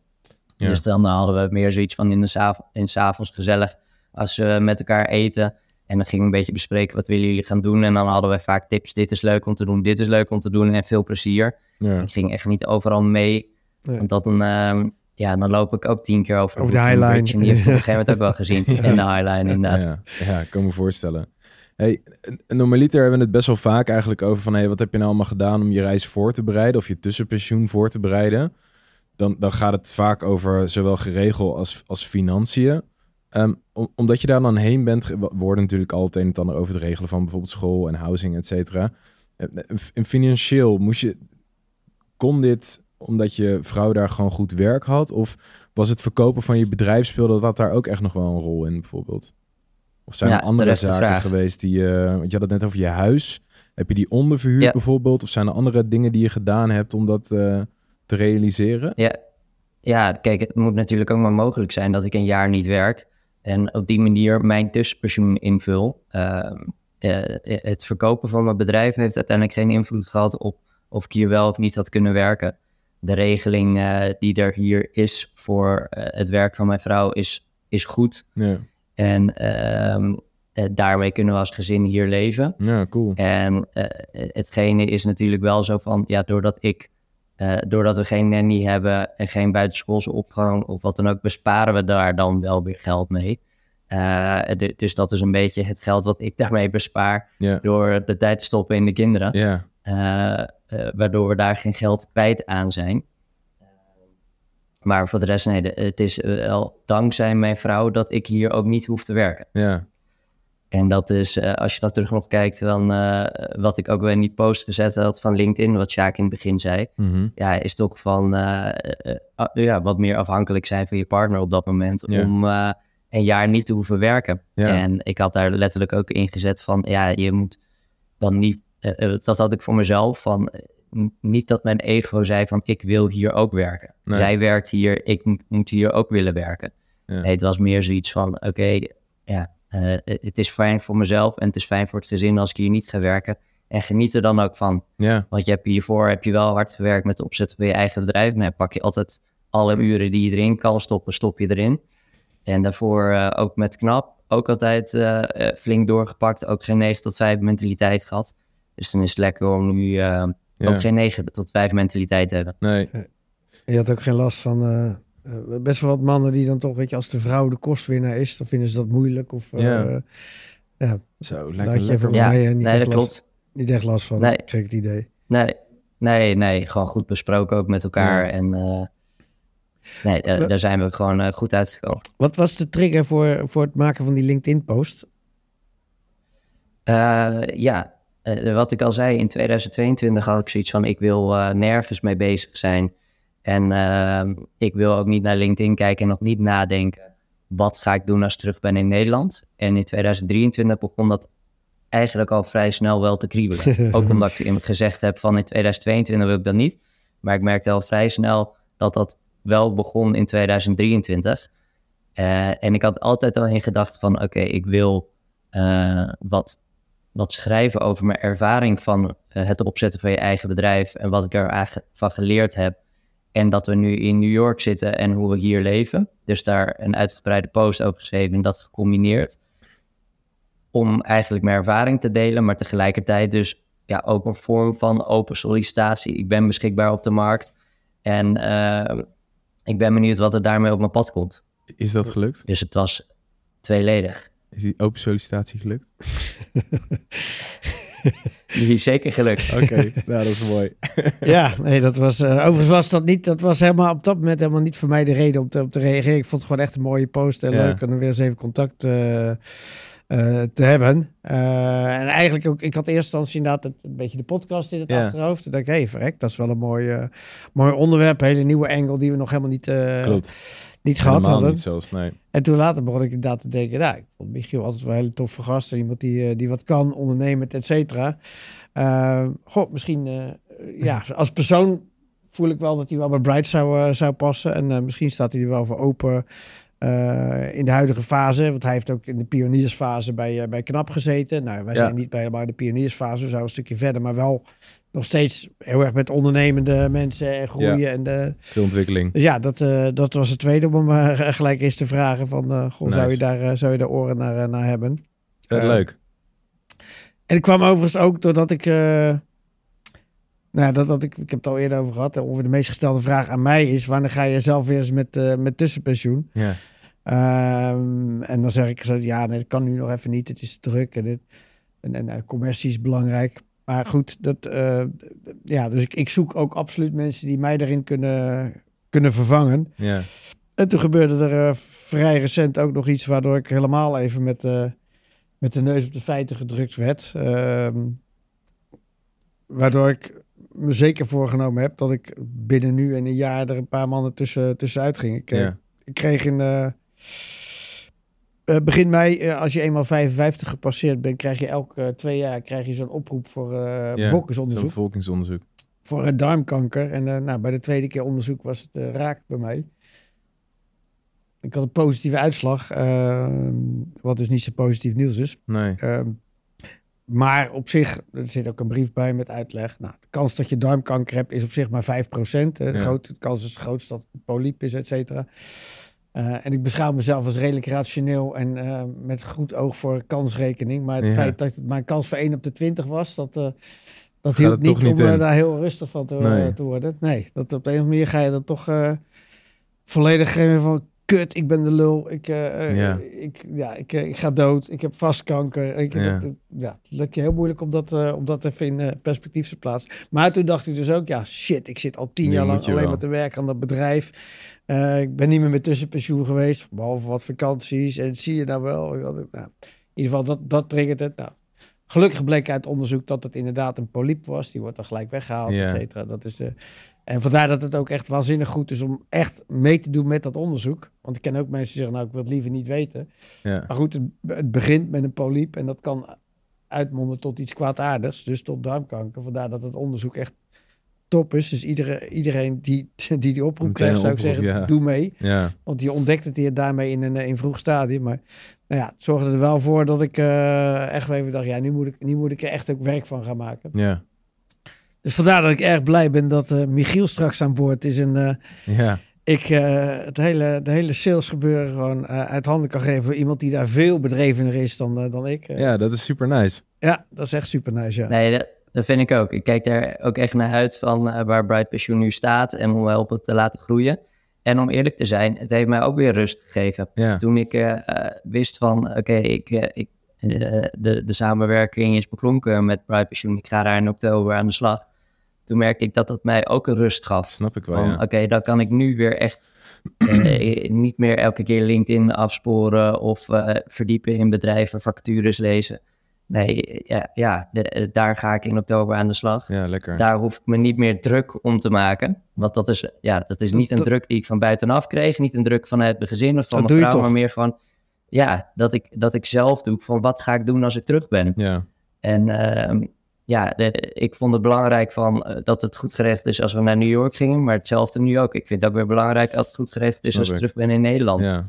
Ja. Dus dan hadden we meer zoiets van in de sav- in 's avonds gezellig als we met elkaar eten. En dan gingen we een beetje bespreken wat willen jullie gaan doen. En dan hadden we vaak tips. Dit is leuk om te doen, dit is leuk om te doen en veel plezier. ja. Ik ging echt niet overal mee. Nee. Want dan, ehm, ja, dan loop ik ook tien keer over, Over de Brooklyn High Bridge. Line. En die heb ik op een gegeven moment ook wel gezien. En de Highline inderdaad. Ja, ja, ik kan me voorstellen. Hey, normaliter hebben we het best wel vaak eigenlijk over van... Hey, wat heb je nou allemaal gedaan om je reis voor te bereiden... of je tussenpensioen voor te bereiden. Dan, dan gaat het vaak over zowel geregel als, als financiën. Ehm, om- omdat je daar dan heen bent... We hoorden natuurlijk al het een en ander over het regelen van bijvoorbeeld school en housing, et cetera. Eh, eh, f- Financieel moest je... Kon dit omdat je vrouw daar gewoon goed werk had? Of was het verkopen van je bedrijf speelde dat daar ook echt nog wel een rol in bijvoorbeeld? Of zijn Ja, er andere zaken geweest die je... Want je had het net over je huis. Heb je die onderverhuurd Ja. bijvoorbeeld? Of zijn er andere dingen die je gedaan hebt om dat eh, te realiseren? Ja. ja, kijk, het moet natuurlijk ook maar mogelijk zijn dat ik een jaar niet werk. En op die manier mijn tussenpensioen invul. Eh, het verkopen van mijn bedrijf heeft uiteindelijk geen invloed gehad op of ik hier wel of niet had kunnen werken. De regeling eh, die er hier is voor eh, het werk van mijn vrouw is, is goed. Ja, En ehm, eh, daarmee kunnen we als gezin hier leven. ja cool. En hetgene is natuurlijk wel zo van, ja, doordat ik, doordat we geen nanny hebben en geen buitenschoolse opvang of wat dan ook, besparen we daar dan wel weer geld mee. De- dus dat is een beetje het geld wat ik daarmee bespaar door de tijd te stoppen in de kinderen. ja, eh, waardoor we daar geen geld kwijt aan zijn. Maar voor de rest, nee, de- het is wel dankzij mijn vrouw dat ik hier ook niet hoef te werken. ja, En dat is, eh, als je dat terug nog kijkt, dan eh, wat ik ook wel in die post gezet had van LinkedIn, wat Sjaak in het begin zei. mhm, Ja, is toch van eh, eh, ja, wat meer afhankelijk zijn van je partner op dat moment. Ja. Om eh, een jaar niet te hoeven werken. Ja. En ik had daar letterlijk ook in gezet van, ja, je moet dan niet, eh, eh, dat had ik voor mezelf van, eh, niet dat mijn ego zei van ik wil hier ook werken. Nee. Zij werkt hier, ik mo- moet hier ook willen werken. Ja. Nee, het was meer zoiets van oké, ja, eh, het is fijn voor mezelf en het is fijn voor het gezin als ik hier niet ga werken. En geniet er dan ook van. Ja, Want je hebt hiervoor heb je wel hard gewerkt met het opzetten van je eigen bedrijf. Maar pak je altijd alle uren die je erin kan stoppen, stop je erin. En daarvoor eh, ook met knap, ook altijd eh, eh, flink doorgepakt. Ook geen 9 tot 5 mentaliteit gehad. Dus dan is het lekker om nu eh, ja. ook geen 9 tot 5 mentaliteit te hebben. Nee, Je had ook geen last van... eh, eh, best wel wat mannen die dan toch, weet je, als de vrouw de kostwinnaar is, dan vinden ze dat moeilijk. Of eh, Ja. ja, zo, daar lekker had je lekker. volgens Ja, mij eh, niet, nee, echt dat last, klopt. niet echt last van, Nee. kreeg ik het idee. Nee, nee, nee. Gewoon goed besproken ook met elkaar. Ja. En eh, nee, daar, daar zijn we gewoon eh, goed uitgekomen. Wat was de trigger voor, voor het maken van die LinkedIn-post? Eh, ja, eh, wat ik al zei, in 2022 had ik zoiets van: ik wil eh, nergens mee bezig zijn. En ehm, ik wil ook niet naar LinkedIn kijken en nog niet nadenken. Wat ga ik doen als ik terug ben in Nederland? En in 2023 begon dat eigenlijk al vrij snel wel te kriebelen. ook omdat ik gezegd heb van in 2022 wil ik dat niet. Maar ik merkte al vrij snel dat dat wel begon in 2023. Eh, en ik had altijd al in gedachten van oké, ik wil eh, wat, wat schrijven over mijn ervaring van eh, het opzetten van je eigen bedrijf en wat ik er eigenlijk van geleerd heb. En dat we nu in New York zitten en hoe we hier leven. Dus daar een uitgebreide post over geschreven en dat gecombineerd. Om eigenlijk mijn ervaring te delen, maar tegelijkertijd dus ja, ook een vorm van open sollicitatie. Ik ben beschikbaar op de markt en eh, ik ben benieuwd wat er daarmee op mijn pad komt. Is dat gelukt? Dus het was tweeledig. Is die open sollicitatie gelukt? Die is zeker gelukt. Oké, nou dat is mooi. ja, nee, dat was. eh, overigens was dat niet. Dat was helemaal op dat moment helemaal niet voor mij de reden om te, om te reageren. Ik vond het gewoon echt een mooie post. En Ja. leuk om weer eens even contact eh, eh, te hebben. Eh, en eigenlijk ook, ik had eerst instantie inderdaad het, een beetje de podcast in het Ja. achterhoofd. Toen dacht ik, hé, hey, verrek, dat is wel een mooi, mooi onderwerp. Een hele nieuwe angle die we nog helemaal niet, eh, Klopt. Niet gehad hadden. niet zelfs, nee. En toen later begon ik inderdaad te denken, nou, ik vond Michiel altijd wel een hele toffe gast. Iemand die, eh, die wat kan, ondernemend, et cetera. Eh, goh, misschien, eh, ja, als persoon voel ik wel dat hij wel bij Bright zou, eh, zou passen. En misschien staat hij er wel voor open in de huidige fase. Want hij heeft ook in de pioniersfase bij, bij KNAP gezeten. Nou, wij Ja. zijn niet bij in de pioniersfase. We zijn een stukje verder, maar wel nog steeds heel erg met ondernemende mensen en groeien. En de, Veel ontwikkeling. dus ja, dat, eh, dat was het tweede om hem eh, gelijk eens te vragen van, eh, goh, zou, je daar, zou je daar oren naar, naar hebben? Leuk. En ik kwam overigens ook doordat ik, nou ja, dat, dat ik, ik heb het al eerder over gehad, eh, ongeveer de meest gestelde vraag aan mij is, wanneer ga je zelf weer eens met, met tussenpensioen? Ja. Ehm, en dan zeg ik, ja, nee, dat kan nu nog even niet, het is druk en, dit, en, en, commercie is belangrijk. Maar goed, dat, eh, ja, dus ik, ik zoek ook absoluut mensen die mij daarin kunnen, kunnen vervangen. Ja. En toen gebeurde er eh, vrij recent ook nog iets waardoor ik helemaal even met, eh, met de neus op de feiten gedrukt werd. Ehm, waardoor ik me zeker voorgenomen heb dat ik binnen nu en een jaar er een paar mannen tussen, tussenuit ging. Ik, Ja. ik kreeg in eh, eh, begin mei, eh, als je eenmaal 55 gepasseerd bent, krijg je elke twee jaar krijg je zo'n oproep voor eh Ja, bevolkingsonderzoek Zo'n bevolkingsonderzoek. voor darmkanker. En eh, nou, bij de tweede keer onderzoek was het eh, raak bij mij. Ik had een positieve uitslag, wat dus niet zo positief nieuws is. Nee. Ehm, maar op zich, er zit ook een brief bij met uitleg. Nou, de kans dat je darmkanker hebt is op zich maar 5%. Eh, de, Ja. grote, de kans is groot dat het polyp is, et cetera. Eh, en ik beschouw mezelf als redelijk rationeel en eh, met goed oog voor kansrekening. Maar het Ja. feit dat het mijn kans voor 1 op de 20 was, dat, eh, dat het niet om daar heel rustig van te, Nee. te worden. Nee, dat op de een of andere manier ga je dan toch volledig geven van... Kut, ik ben de lul. Ik, eh, eh, Ja. ik, ja, ik, eh, ik ga dood. Ik heb vast kanker. Ik, Ja. dat- ja, het lukt je heel moeilijk om dat, eh, om dat even in perspectief te plaatsen. Maar toen dacht ik dus ook, ja, shit, ik zit al tien jaar lang alleen wel. maar te werken aan dat bedrijf. Ik ben niet meer met tussenpensioen geweest, behalve wat vakanties. En zie je nou wel. Nou, in ieder geval, dat, dat triggert het. Nou, gelukkig bleek uit onderzoek dat het inderdaad een polyp was. Die wordt dan gelijk weggehaald, Ja. et cetera. Dat is de... En vandaar dat het ook echt waanzinnig goed is om echt mee te doen met dat onderzoek. Want ik ken ook mensen die zeggen, nou, ik wil het liever niet weten. Ja. Maar goed, het, het begint met een polyp en dat kan uitmonden tot iets kwaadaardigs, dus tot darmkanker. Vandaar dat het onderzoek echt top is. Dus iedereen, iedereen die, die die oproep krijgt, zou ik zeggen, ja. doe mee. Ja, Want je ontdekt het hier daarmee in een in vroeg stadium. Maar nou ja, het zorgde er wel voor dat ik eh, echt even dacht, ja, nu moet, ik, nu moet ik er echt ook werk van gaan maken. ja, Dus vandaar dat ik erg blij ben dat eh, Michiel straks aan boord is. En eh, ja. ik eh, het hele, de hele sales gebeuren gewoon eh, uit handen kan geven. voor Iemand die daar veel bedrevener is dan, dan ik. Ja, dat is super nice. ja, dat is echt super nice, ja. Nee, dat, dat vind ik ook. Ik kijk daar ook echt naar uit van eh, waar Bright Pensioen nu staat en om helpen te laten groeien. En om eerlijk te zijn, het heeft mij ook weer rust gegeven. Ja, Toen ik wist van, oké, ik, ik, de, de samenwerking is beklonken met Bright Pensioen. Ik ga daar in oktober aan de slag. Toen merkte ik dat dat mij ook een rust gaf. snap ik wel, ja. Oké, dan kan ik nu weer echt eh, niet meer elke keer LinkedIn afsporen of eh, verdiepen in bedrijven, vacatures lezen. Nee, ja, ja de- daar ga ik in oktober aan de slag. Ja, lekker. Daar hoef ik me niet meer druk om te maken. Want dat is, ja, dat is niet een Dat- druk die ik van buitenaf kreeg. Niet een druk vanuit mijn gezin of van mijn vrouw. toch? Maar meer van, ja, dat ik, dat ik zelf doe van wat ga ik doen als ik terug ben. Ja, En ehm, ja, de- ik vond het belangrijk van, eh, dat het goed geregeld is als we naar New York gingen. Maar hetzelfde nu ook. Ik vind het ook weer belangrijk dat het goed geregeld is Snap als ik terug ben in Nederland. ja,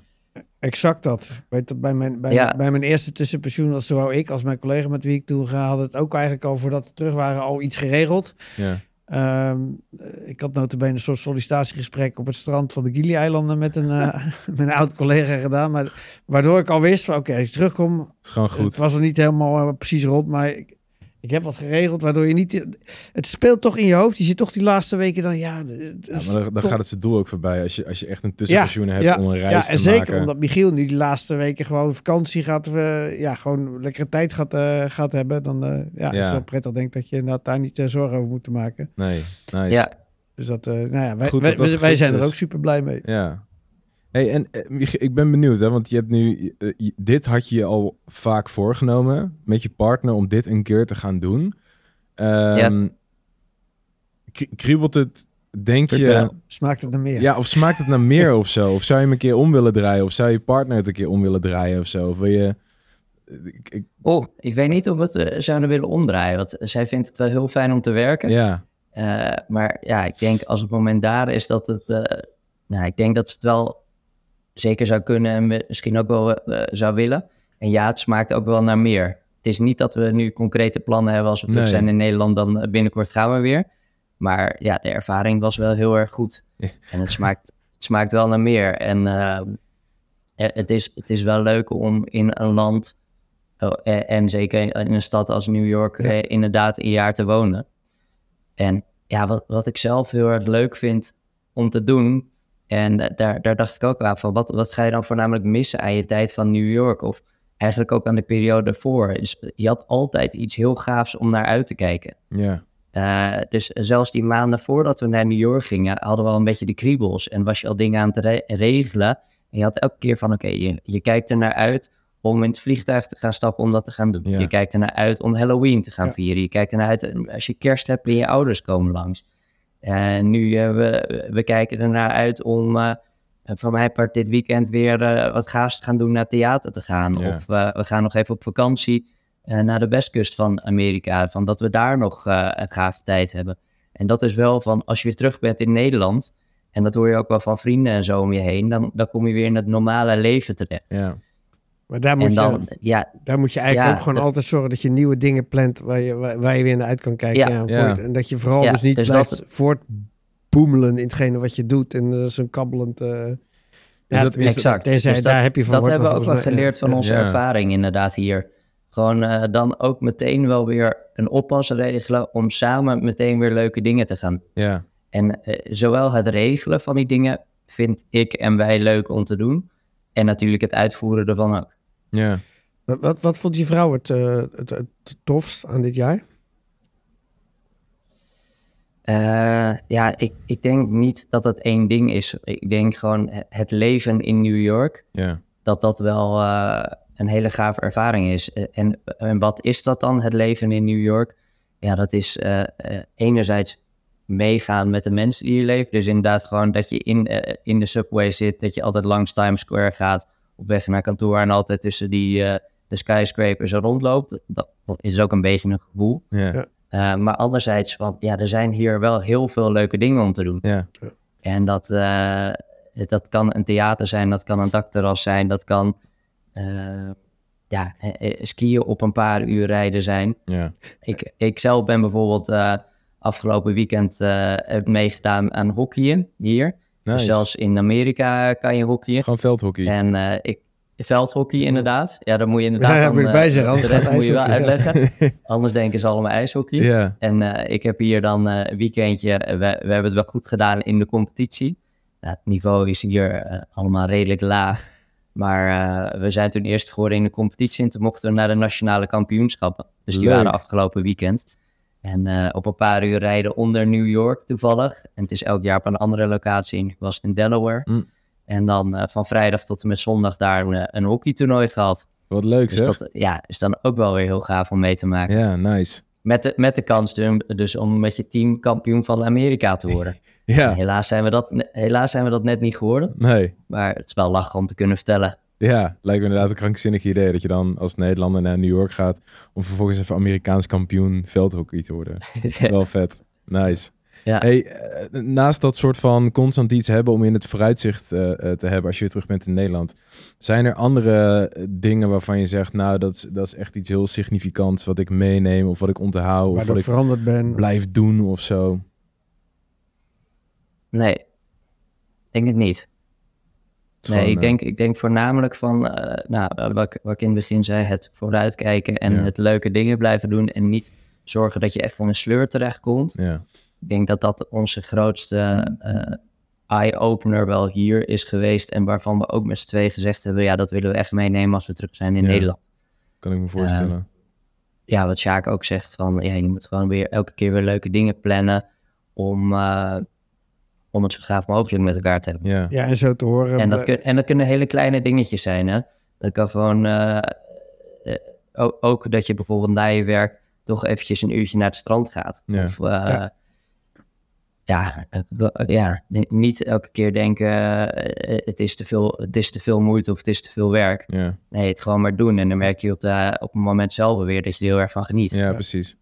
Exact dat. Ik Weet dat bij mijn, bij, Ja. bij mijn eerste tussenpensioen, als zowel ik als mijn collega met wie ik toen ga, hadden het ook eigenlijk al voordat we terug waren al iets geregeld. ja. Ehm, eh, ik had notabene een soort sollicitatiegesprek op het strand van de Gili-eilanden met een, eh, met een oud collega gedaan. Maar, waardoor ik al wist van oké, als ik terugkom, Het is gewoon het goed. was er niet helemaal eh, precies rond, maar ik, ik heb wat geregeld waardoor je niet... Het speelt toch in je hoofd. Je zit toch die laatste weken dan, ja... het Ja, is maar dan, dan gaat het zijn doel ook voorbij. Als je, als je echt een tussenpensioen hebt ja, om een reis ja, te en zeker maken. omdat Michiel nu die laatste weken gewoon vakantie gaat, eh, ja, gewoon lekkere tijd gaat, eh, gaat hebben. Dan eh, ja, is Ja. het wel prettig denk ik dat je inderdaad daar niet zorgen over moet maken. Nee, nice. Ja, Dus dat, eh, nou ja, wij, Goed wij, wij- zijn er ook super blij mee. Ja. Hey, en eh, ik ben benieuwd, hè, want je hebt nu, eh, dit had je je al vaak voorgenomen met je partner om dit een keer te gaan doen. Ehm k- Kriebelt het, denk je. Smaakt het naar meer? ja, of smaakt het naar meer of zo? Of zou je hem een keer om willen draaien? Of zou je partner het een keer om willen draaien of zo? Of wil je... ik- ik- oh, ik weet niet of we het eh, zouden willen omdraaien. Want zij vindt het wel heel fijn om te werken. ja, Eh, maar ja, ik denk als het moment daar is dat het... eh, nou, ik denk dat ze het wel zeker zou kunnen en mi- misschien ook wel eh, zou willen. En ja, het smaakt ook wel naar meer. Het is niet dat we nu concrete plannen hebben als we terug Nee. zijn in Nederland, dan eh, binnenkort gaan we weer. Maar ja, de ervaring was wel heel erg goed. Ja. En het smaakt, het smaakt wel naar meer. En eh, eh, het, is, het is wel leuk om in een land, oh, en zeker in een stad als New York, Ja. eh, inderdaad een jaar te wonen. En ja, wat, wat ik zelf heel erg leuk vind om te doen, en da- daar, daar dacht ik ook aan van, wat, wat ga je dan voornamelijk missen aan je tijd van New York? Of eigenlijk ook aan de periode daarvoor. Dus je had altijd iets heel gaafs om naar uit te kijken. ja, Eh, dus zelfs die maanden voordat we naar New York gingen, hadden we al een beetje de kriebels. En was je al dingen aan het re- regelen. En je had elke keer van, oké, je, je kijkt er naar uit om in het vliegtuig te gaan stappen om dat te gaan doen. Ja. Je kijkt er naar uit om Halloween te gaan Ja. vieren. Je kijkt er naar uit eh, als je kerst hebt en je ouders komen langs. En nu, eh, we, we kijken er naar uit om eh, van mijn part dit weekend weer eh, wat gaafs te gaan doen naar theater te gaan. Ja. Of we gaan nog even op vakantie naar de westkust van Amerika. Van dat we daar nog een gave tijd hebben. En dat is wel van, als je weer terug bent in Nederland, en dat hoor je ook wel van vrienden en zo om je heen, dan, dan kom je weer in het normale leven terecht. ja. Maar daar moet, En dan, je, ja, daar moet je eigenlijk Ja, ook gewoon dat- altijd zorgen dat je nieuwe dingen plant waar je, waar, waar je weer naar uit kan kijken. Ja. Ja, Ja. en dat je vooral Ja, dus niet dus blijft dat- voortboemelen in hetgene wat je doet. En uh, zo'n kabbelend... eh ja, dat- tenminste, exact. tenzij- Dus dat- daar heb je van dat hebben we ook wel mij- geleerd van ja. onze Ja. ervaring inderdaad hier. Gewoon eh, dan ook meteen wel weer een oppas regelen om samen meteen weer leuke dingen te gaan ja. En eh, zowel het regelen van die dingen vind ik en wij leuk om te doen. En natuurlijk het uitvoeren ervan ook. Ja. Wat, wat, wat vond je vrouw het, eh, het, het tofst aan dit jaar? Eh, ja, ik, ik denk niet dat dat één ding is. Ik denk gewoon he- het leven in New York, ja. dat dat wel eh, een hele gave ervaring is. En, en wat is dat dan, het leven in New York? Ja, dat is eh, eh, enerzijds meegaan met de mensen die hier leven. Dus inderdaad gewoon dat je in, in de subway zit, dat je altijd langs Times Square gaat, op weg naar kantoor en altijd tussen die, eh, de skyscrapers er rondloopt. Dat, dat is ook een beetje een gevoel. ja. Ja. Eh, maar anderzijds, want ja, er zijn hier wel heel veel leuke dingen om te doen. Ja. En dat, eh, dat kan een theater zijn, dat kan een dakterras zijn, dat kan eh, ja, skiën op een paar uur rijden zijn. Ja. Ik, ik zelf ben bijvoorbeeld eh, afgelopen weekend eh, meegedaan aan hockeyen hier. Dus zelfs in Amerika kan je hockeyen. Gewoon veldhockey. En eh, ik, veldhockey inderdaad. Ja, daar moet je inderdaad Ja, ja, dan, moet je eh, bij zeggen, anders gaat moet je wel uitleggen. Anders denken ze allemaal ijshockey. ja. En eh, ik heb hier dan eh, een weekendje, we, we hebben het wel goed gedaan in de competitie. Nou, het niveau is hier allemaal redelijk laag. Maar eh, we zijn toen eerst geworden in de competitie en toen mochten we naar de nationale kampioenschappen. Dus die Leuk. waren afgelopen weekend. En eh, op een paar uur rijden onder New York toevallig. En het is elk jaar op een andere locatie. Ik was in Delaware. Mm. En dan eh, van vrijdag tot en met zondag daar een, een hockeytoernooi gehad. Wat leuk Dus zeg. dat ja, is dan ook wel weer heel gaaf om mee te maken. Ja, nice. Met de, met de kans dus, dus om met je team kampioen van Amerika te worden. Ja. Helaas, zijn we dat, helaas zijn we dat net niet geworden. Nee. Maar het is wel lachen om te kunnen vertellen. Ja, lijkt me inderdaad een krankzinnig idee dat je dan als Nederlander naar New York gaat om vervolgens even Amerikaans kampioen veldhockey te worden. Wel vet. Nice. Ja. Hey, eh, naast dat soort van constant iets hebben om in het vooruitzicht eh, eh, te hebben als je weer terug bent in Nederland, zijn er andere dingen waarvan je zegt, nou, dat is, dat is echt iets heel significants wat ik meeneem of wat ik onthoud of wat ik ik veranderd ben. blijf doen of zo? Nee, denk ik niet. Nee, gewoon, ik eh, denk, ik denk voornamelijk van, eh, nou, eh, wat, ik- wat ik in het begin zei, het vooruitkijken en Ja. het leuke dingen blijven doen. En niet zorgen dat je echt van een sleur terechtkomt. Ja, Ik denk dat dat onze grootste eye-opener wel hier is geweest. En waarvan we ook met z'n tweeën gezegd hebben, ja, dat willen we echt meenemen als we terug zijn in Ja. Nederland. kan ik me voorstellen. ja, wat Sjaak ook zegt, van ja, je moet gewoon weer elke keer weer leuke dingen plannen om, om het zo gaaf mogelijk met elkaar te hebben. Ja, Ja, en zo te horen. En, dat eh, kun, en dat kunnen hele kleine dingetjes zijn, hè. Dat kan gewoon, eh, eh, ook, ook dat je bijvoorbeeld na je werk toch eventjes een uurtje naar het strand gaat. Ja. Of, eh, Ja. ja, niet elke keer denken, het, is te veel, het is te veel moeite of het is te veel werk. ja. Nee, het gewoon maar doen. En dan merk je op, de, op het moment zelf weer dat je er heel erg van geniet. Ja, precies.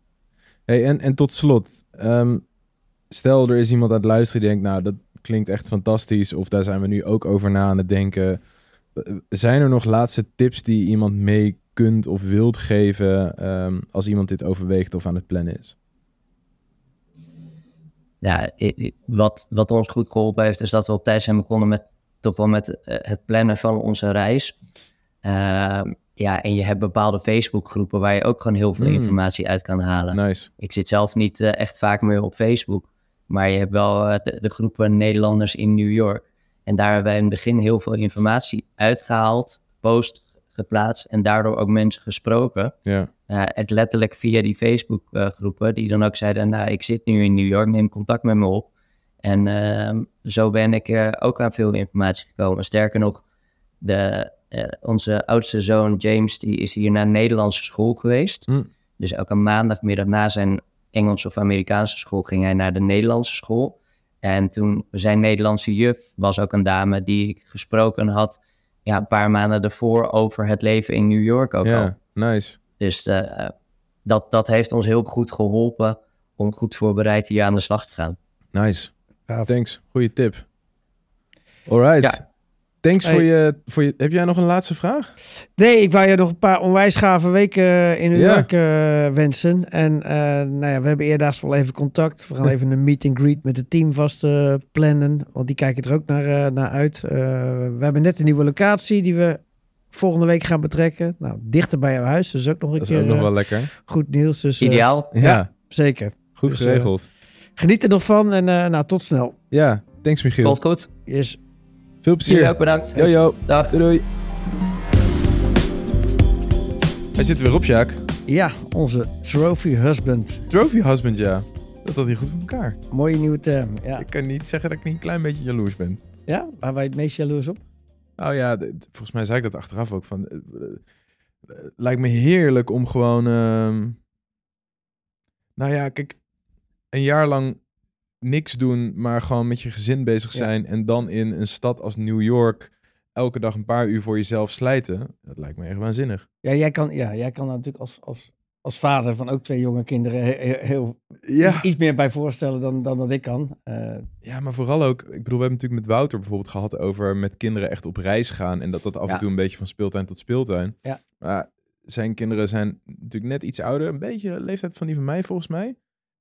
Hey, en, en tot slot, ehm, stel er is iemand aan het luisteren die denkt, nou, dat klinkt echt fantastisch, of daar zijn we nu ook over na aan het denken. Zijn er nog laatste tips die iemand mee kunt of wilt geven ehm, als iemand dit overweegt of aan het plannen is? ja, wat, wat ons goed geholpen heeft, is dat we op tijd zijn begonnen met toch wel met eh, het plannen van onze reis. Ehm, ja, en je hebt bepaalde Facebookgroepen waar je ook gewoon heel veel Mm. informatie uit kan halen. Nice. Ik zit zelf niet eh, echt vaak meer op Facebook, maar je hebt wel eh, de, de groepen Nederlanders in New York. En daar hebben wij in het begin heel veel informatie uitgehaald, post geplaatst en daardoor ook mensen gesproken. Ja, Uh, het letterlijk via die Facebook-groepen, die dan ook zeiden: Nou, ik zit nu in New York, neem contact met me op. En ehm, zo ben ik eh, ook aan veel informatie gekomen. Sterker nog, de, eh, onze oudste zoon James, die is hier naar Nederlandse school geweest. Hm. Dus elke maandagmiddag na zijn Engelse of Amerikaanse school ging hij naar de Nederlandse school. En toen zijn Nederlandse juf was ook een dame die ik gesproken had, ja, een paar maanden ervoor over het leven in New York ook al. ja, nice. Dus eh, dat, dat heeft ons heel goed geholpen om goed voorbereid hier aan de slag te gaan. Nice. gaaf. Thanks. Goeie tip. Alright. Ja. Thanks Hey. voor, je, voor je... Heb jij nog een laatste vraag? Nee, ik wou je nog een paar onwijs gave weken eh, in New Ja. York eh, wensen. En eh, nou ja, we hebben eerdaags wel even contact. We gaan even een meet and greet met het team vast eh, plannen. Want die kijken er ook naar, naar uit. Eh, we hebben net een nieuwe locatie die we volgende week gaan betrekken. Nou, dichter bij jouw huis. Dus ook nog een Dat is keer ook nog wel lekker. goed nieuws. Dus, Ideaal. Ja, ja. zeker. goed Dus, geregeld. Geniet er nog van en eh, nou, tot snel. ja, thanks Michiel. Komt goed. Yes. Veel plezier. Jullie ook bedankt. Yo, yo. Dag. Doei, doei. Hij zit er weer op, Sjaak. Ja, onze trophy husband. Trophy husband, ja. Dat had hij goed voor elkaar. Mooie nieuwe term. Ja, Ik kan niet zeggen dat ik niet een klein beetje jaloers ben. ja? waar wij het meest jaloers op? Nou ja, volgens mij zei ik dat achteraf ook. Van, eh, eh, eh, lijkt me heerlijk om gewoon... ehm, nou ja, kijk, een jaar lang niks doen, maar gewoon met je gezin bezig Ja. zijn. En dan in een stad als New York elke dag een paar uur voor jezelf slijten. Dat lijkt me echt waanzinnig. Ja, jij kan, ja, jij kan natuurlijk als, als als vader van ook twee jonge kinderen he- he- heel, Ja. iets meer bij voorstellen dan, dan dat ik kan. Eh, ja, maar vooral ook, ik bedoel, we hebben natuurlijk met Wouter bijvoorbeeld gehad over met kinderen echt op reis gaan. En dat dat af en toe een beetje van speeltuin tot speeltuin. Ja. Maar zijn kinderen zijn natuurlijk net iets ouder, een beetje leeftijd van die van mij volgens mij.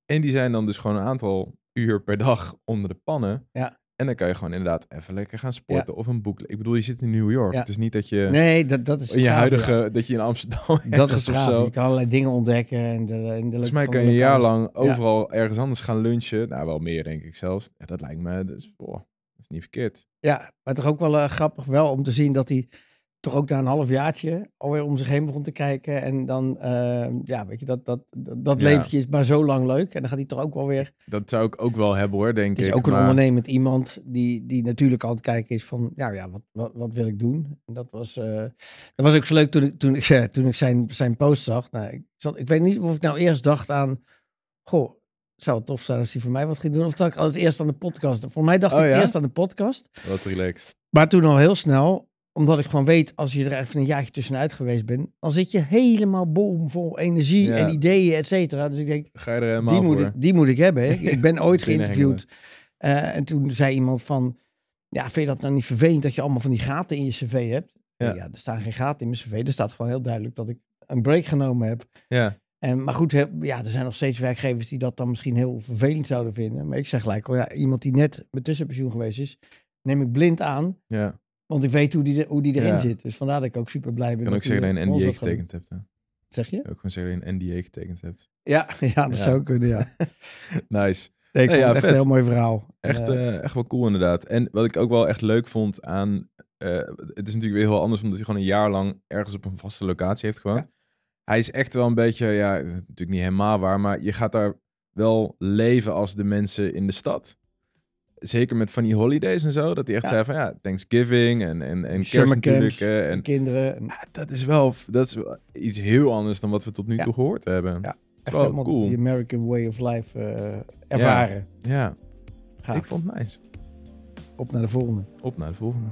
En die zijn dan dus gewoon een aantal uur per dag onder de pannen. Ja. En dan kan je gewoon inderdaad even lekker gaan sporten of een boek. Ik bedoel, je zit in New York. Ja. Het is niet dat je nee, dat, dat is in je gaaf, huidige, ja. dat je in Amsterdam Dat is of gaaf. zo. Je kan allerlei dingen ontdekken. En de, en de Volgens mij kan je een jaar lang overal ergens anders gaan lunchen. Nou, wel meer denk ik zelfs. Ja, dat lijkt me, dat is, boah, dat is niet verkeerd. Ja, maar toch ook wel eh, grappig wel om te zien dat hij toch ook na een half jaartje alweer om zich heen begon te kijken. En dan, eh, ja, weet je, dat, dat, dat, Ja. leventje is maar zo lang leuk. En dan gaat hij toch ook wel weer... Dat zou ik ook wel hebben hoor, denk Het is ik. ook een maar- ondernemend iemand die, die natuurlijk altijd kijken is van, ja, ja wat, wat, wat wil ik doen? En dat was, eh, dat was ook zo leuk toen ik, toen ik, toen ik zijn, zijn post zag. Nou, ik, zat, ik weet niet of ik nou eerst dacht aan, goh, zou het tof zijn als hij voor mij wat ging doen. Of dat ik altijd eerst aan de podcast. Voor mij dacht Oh, ik ja? eerst aan de podcast. Wat relaxed. Maar toen al heel snel, omdat ik gewoon weet, als je er even een jaartje tussenuit geweest bent, dan zit je helemaal bomvol energie Ja. en ideeën, et cetera. Dus ik denk, Ga je er helemaal die moet, voor? ik, die moet ik hebben. Ik, ik ben ooit geïnterviewd. eh, en toen zei iemand van, ja, vind je dat nou niet vervelend dat je allemaal van die gaten in je cv hebt? Ja. Ja, er staan geen gaten in mijn cv. Er staat gewoon heel duidelijk dat ik een break genomen heb. Ja, En, maar goed, ja, er zijn nog steeds werkgevers die dat dan misschien heel vervelend zouden vinden. Maar ik zeg gelijk, oh ja, iemand die net met tussenpensioen geweest is, neem ik blind aan. ja. Want ik weet hoe die, hoe die erin Ja. zit. Dus vandaar dat ik ook super blij ben. Ik kan ook zeggen dat je een NDA getekend hebt. Hè? Zeg je? Ook gewoon zeggen dat je een NDA getekend hebt. Ja, ja dat Ja. zou kunnen, ja. Nice. Nee, ik Nee, vond ja, het echt vet. een heel mooi verhaal. Echt, Eh, eh, echt wel cool inderdaad. En wat ik ook wel echt leuk vond aan... eh, het is natuurlijk weer heel anders omdat hij gewoon een jaar lang ergens op een vaste locatie heeft gewoon. Ja. Hij is echt wel een beetje, ja, natuurlijk niet helemaal waar, maar je gaat daar wel leven als de mensen in de stad. Zeker met van die holidays en zo, dat hij echt Ja. zei van ja, Thanksgiving en, en, en kerst natuurlijk. camps, En kinderen. En ja, dat is wel dat is wel iets heel anders dan wat we tot nu Ja. toe gehoord hebben. Ja. Echt wel helemaal cool. die American way of life eh, ervaren. Ja, Gaaf. ik vond het nice. Op naar de volgende. Op naar de volgende.